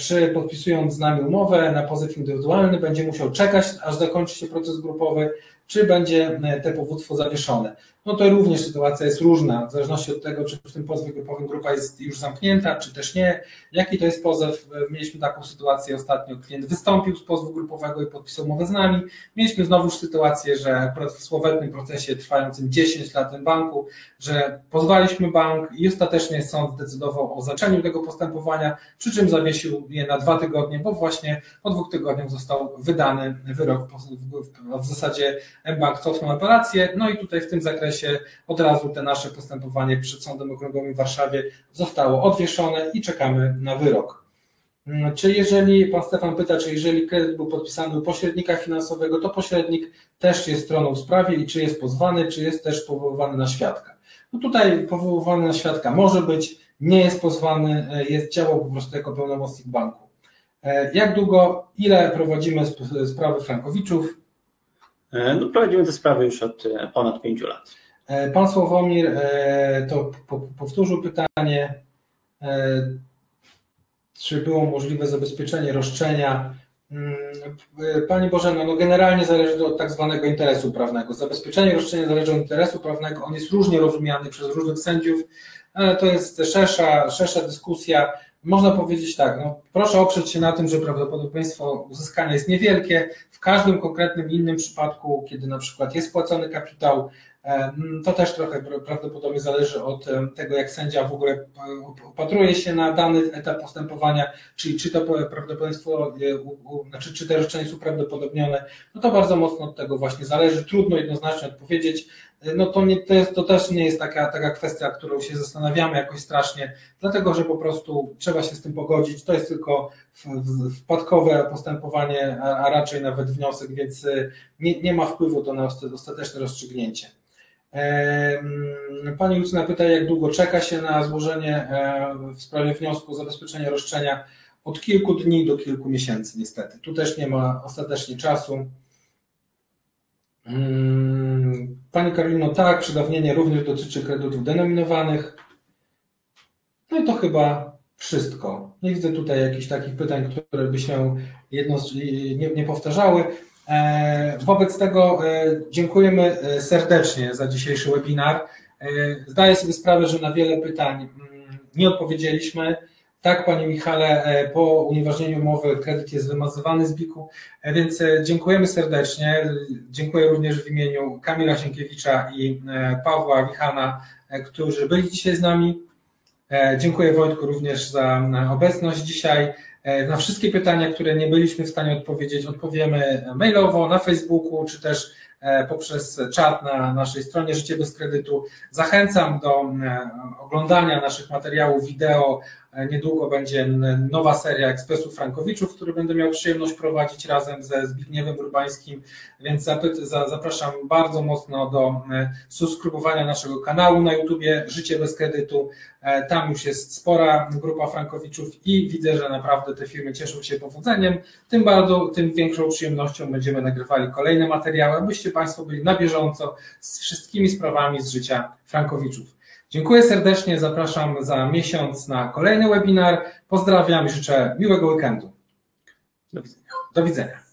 czy podpisując z nami umowę na pozew indywidualny będzie musiał czekać, aż zakończy się proces grupowy, czy będzie te powództwo zawieszone. No to również sytuacja jest różna, w zależności od tego, czy w tym pozwie grupowym grupa jest już zamknięta, czy też nie. Jaki to jest pozew? Mieliśmy taką sytuację ostatnio, klient wystąpił z pozwu grupowego i podpisał umowę z nami. Mieliśmy znowuż sytuację, że akurat w słowetnym procesie trwającym 10 lat w banku, że pozwaliśmy bank i ostatecznie sąd decydował o zaczęciu tego postępowania, przy czym zawiesił je na dwa tygodnie, bo właśnie po dwóch tygodniach został wydany wyrok w zasadzie bank cofnął apelację, no i tutaj w tym zakresie od razu te nasze postępowanie przed Sądem Okręgowym w Warszawie zostało odwieszone i czekamy na wyrok. Czy jeżeli, pan Stefan pyta, czy jeżeli kredyt był podpisany u pośrednika finansowego, to pośrednik też jest stroną w sprawie i czy jest pozwany, czy jest też powoływany na świadka. No tutaj powoływany na świadka może być, nie jest pozwany, jest działał po prostu jako pełnomocnik banku. Jak długo, ile prowadzimy sprawy Frankowiczów? No, prowadzimy te sprawy już od ponad pięciu lat. Pan Sławomir to powtórzył pytanie, czy było możliwe zabezpieczenie roszczenia. Pani Bożeno, no generalnie zależy od tak zwanego interesu prawnego. Zabezpieczenie roszczenia zależy od interesu prawnego, on jest różnie rozumiany przez różnych sędziów, ale to jest szersza, szersza dyskusja. Można powiedzieć tak, no proszę oprzeć się na tym, że prawdopodobieństwo uzyskania jest niewielkie. W każdym konkretnym innym przypadku, kiedy na przykład jest płacony kapitał, to też trochę prawdopodobnie zależy od tego, jak sędzia w ogóle opatruje się na dany etap postępowania, czyli czy to prawdopodobieństwo, znaczy czy te roszczenie jest uprawdopodobnione, no to bardzo mocno od tego właśnie zależy. Trudno jednoznacznie odpowiedzieć. No to, nie, to, jest, to też nie jest taka, taka kwestia, którą się zastanawiamy jakoś strasznie, dlatego że po prostu trzeba się z tym pogodzić. To jest tylko wpadkowe postępowanie, a raczej nawet wniosek, więc nie, nie ma wpływu to na ostateczne rozstrzygnięcie. Pani Lucyna pyta, jak długo czeka się na złożenie w sprawie wniosku o zabezpieczenie roszczenia? Od kilku dni do kilku miesięcy, niestety. Tu też nie ma ostatecznie czasu. Pani Karolino, tak, przedawnienie również dotyczy kredytów denominowanych. No i to chyba wszystko. Nie widzę tutaj jakichś takich pytań, które by się jedno, nie, nie powtarzały. Wobec tego dziękujemy serdecznie za dzisiejszy webinar. Zdaję sobie sprawę, że na wiele pytań nie odpowiedzieliśmy. Tak, Panie Michale, po unieważnieniu umowy kredyt jest wymazywany z BIK-u, więc dziękujemy serdecznie. Dziękuję również w imieniu Kamila Sienkiewicza i Pawła Wichana, którzy byli dzisiaj z nami. Dziękuję Wojtku również za obecność dzisiaj. Na wszystkie pytania, które nie byliśmy w stanie odpowiedzieć, odpowiemy mailowo, na Facebooku, czy też poprzez czat na naszej stronie Życie bez kredytu. Zachęcam do oglądania naszych materiałów wideo E, Niedługo będzie nowa seria Ekspresów Frankowiczów, który będę miał przyjemność prowadzić razem ze Zbigniewem Urbańskim, więc zapraszam bardzo mocno do e, subskrybowania naszego kanału na YouTubie Życie bez kredytu. E, Tam już jest spora grupa Frankowiczów i widzę, że naprawdę te firmy cieszą się powodzeniem. Tym bardzo, tym większą przyjemnością będziemy nagrywali kolejne materiały, abyście Państwo byli na bieżąco z wszystkimi sprawami z życia Frankowiczów. Dziękuję serdecznie, zapraszam za miesiąc na kolejny webinar. Pozdrawiam i życzę miłego weekendu. Do widzenia. Do widzenia.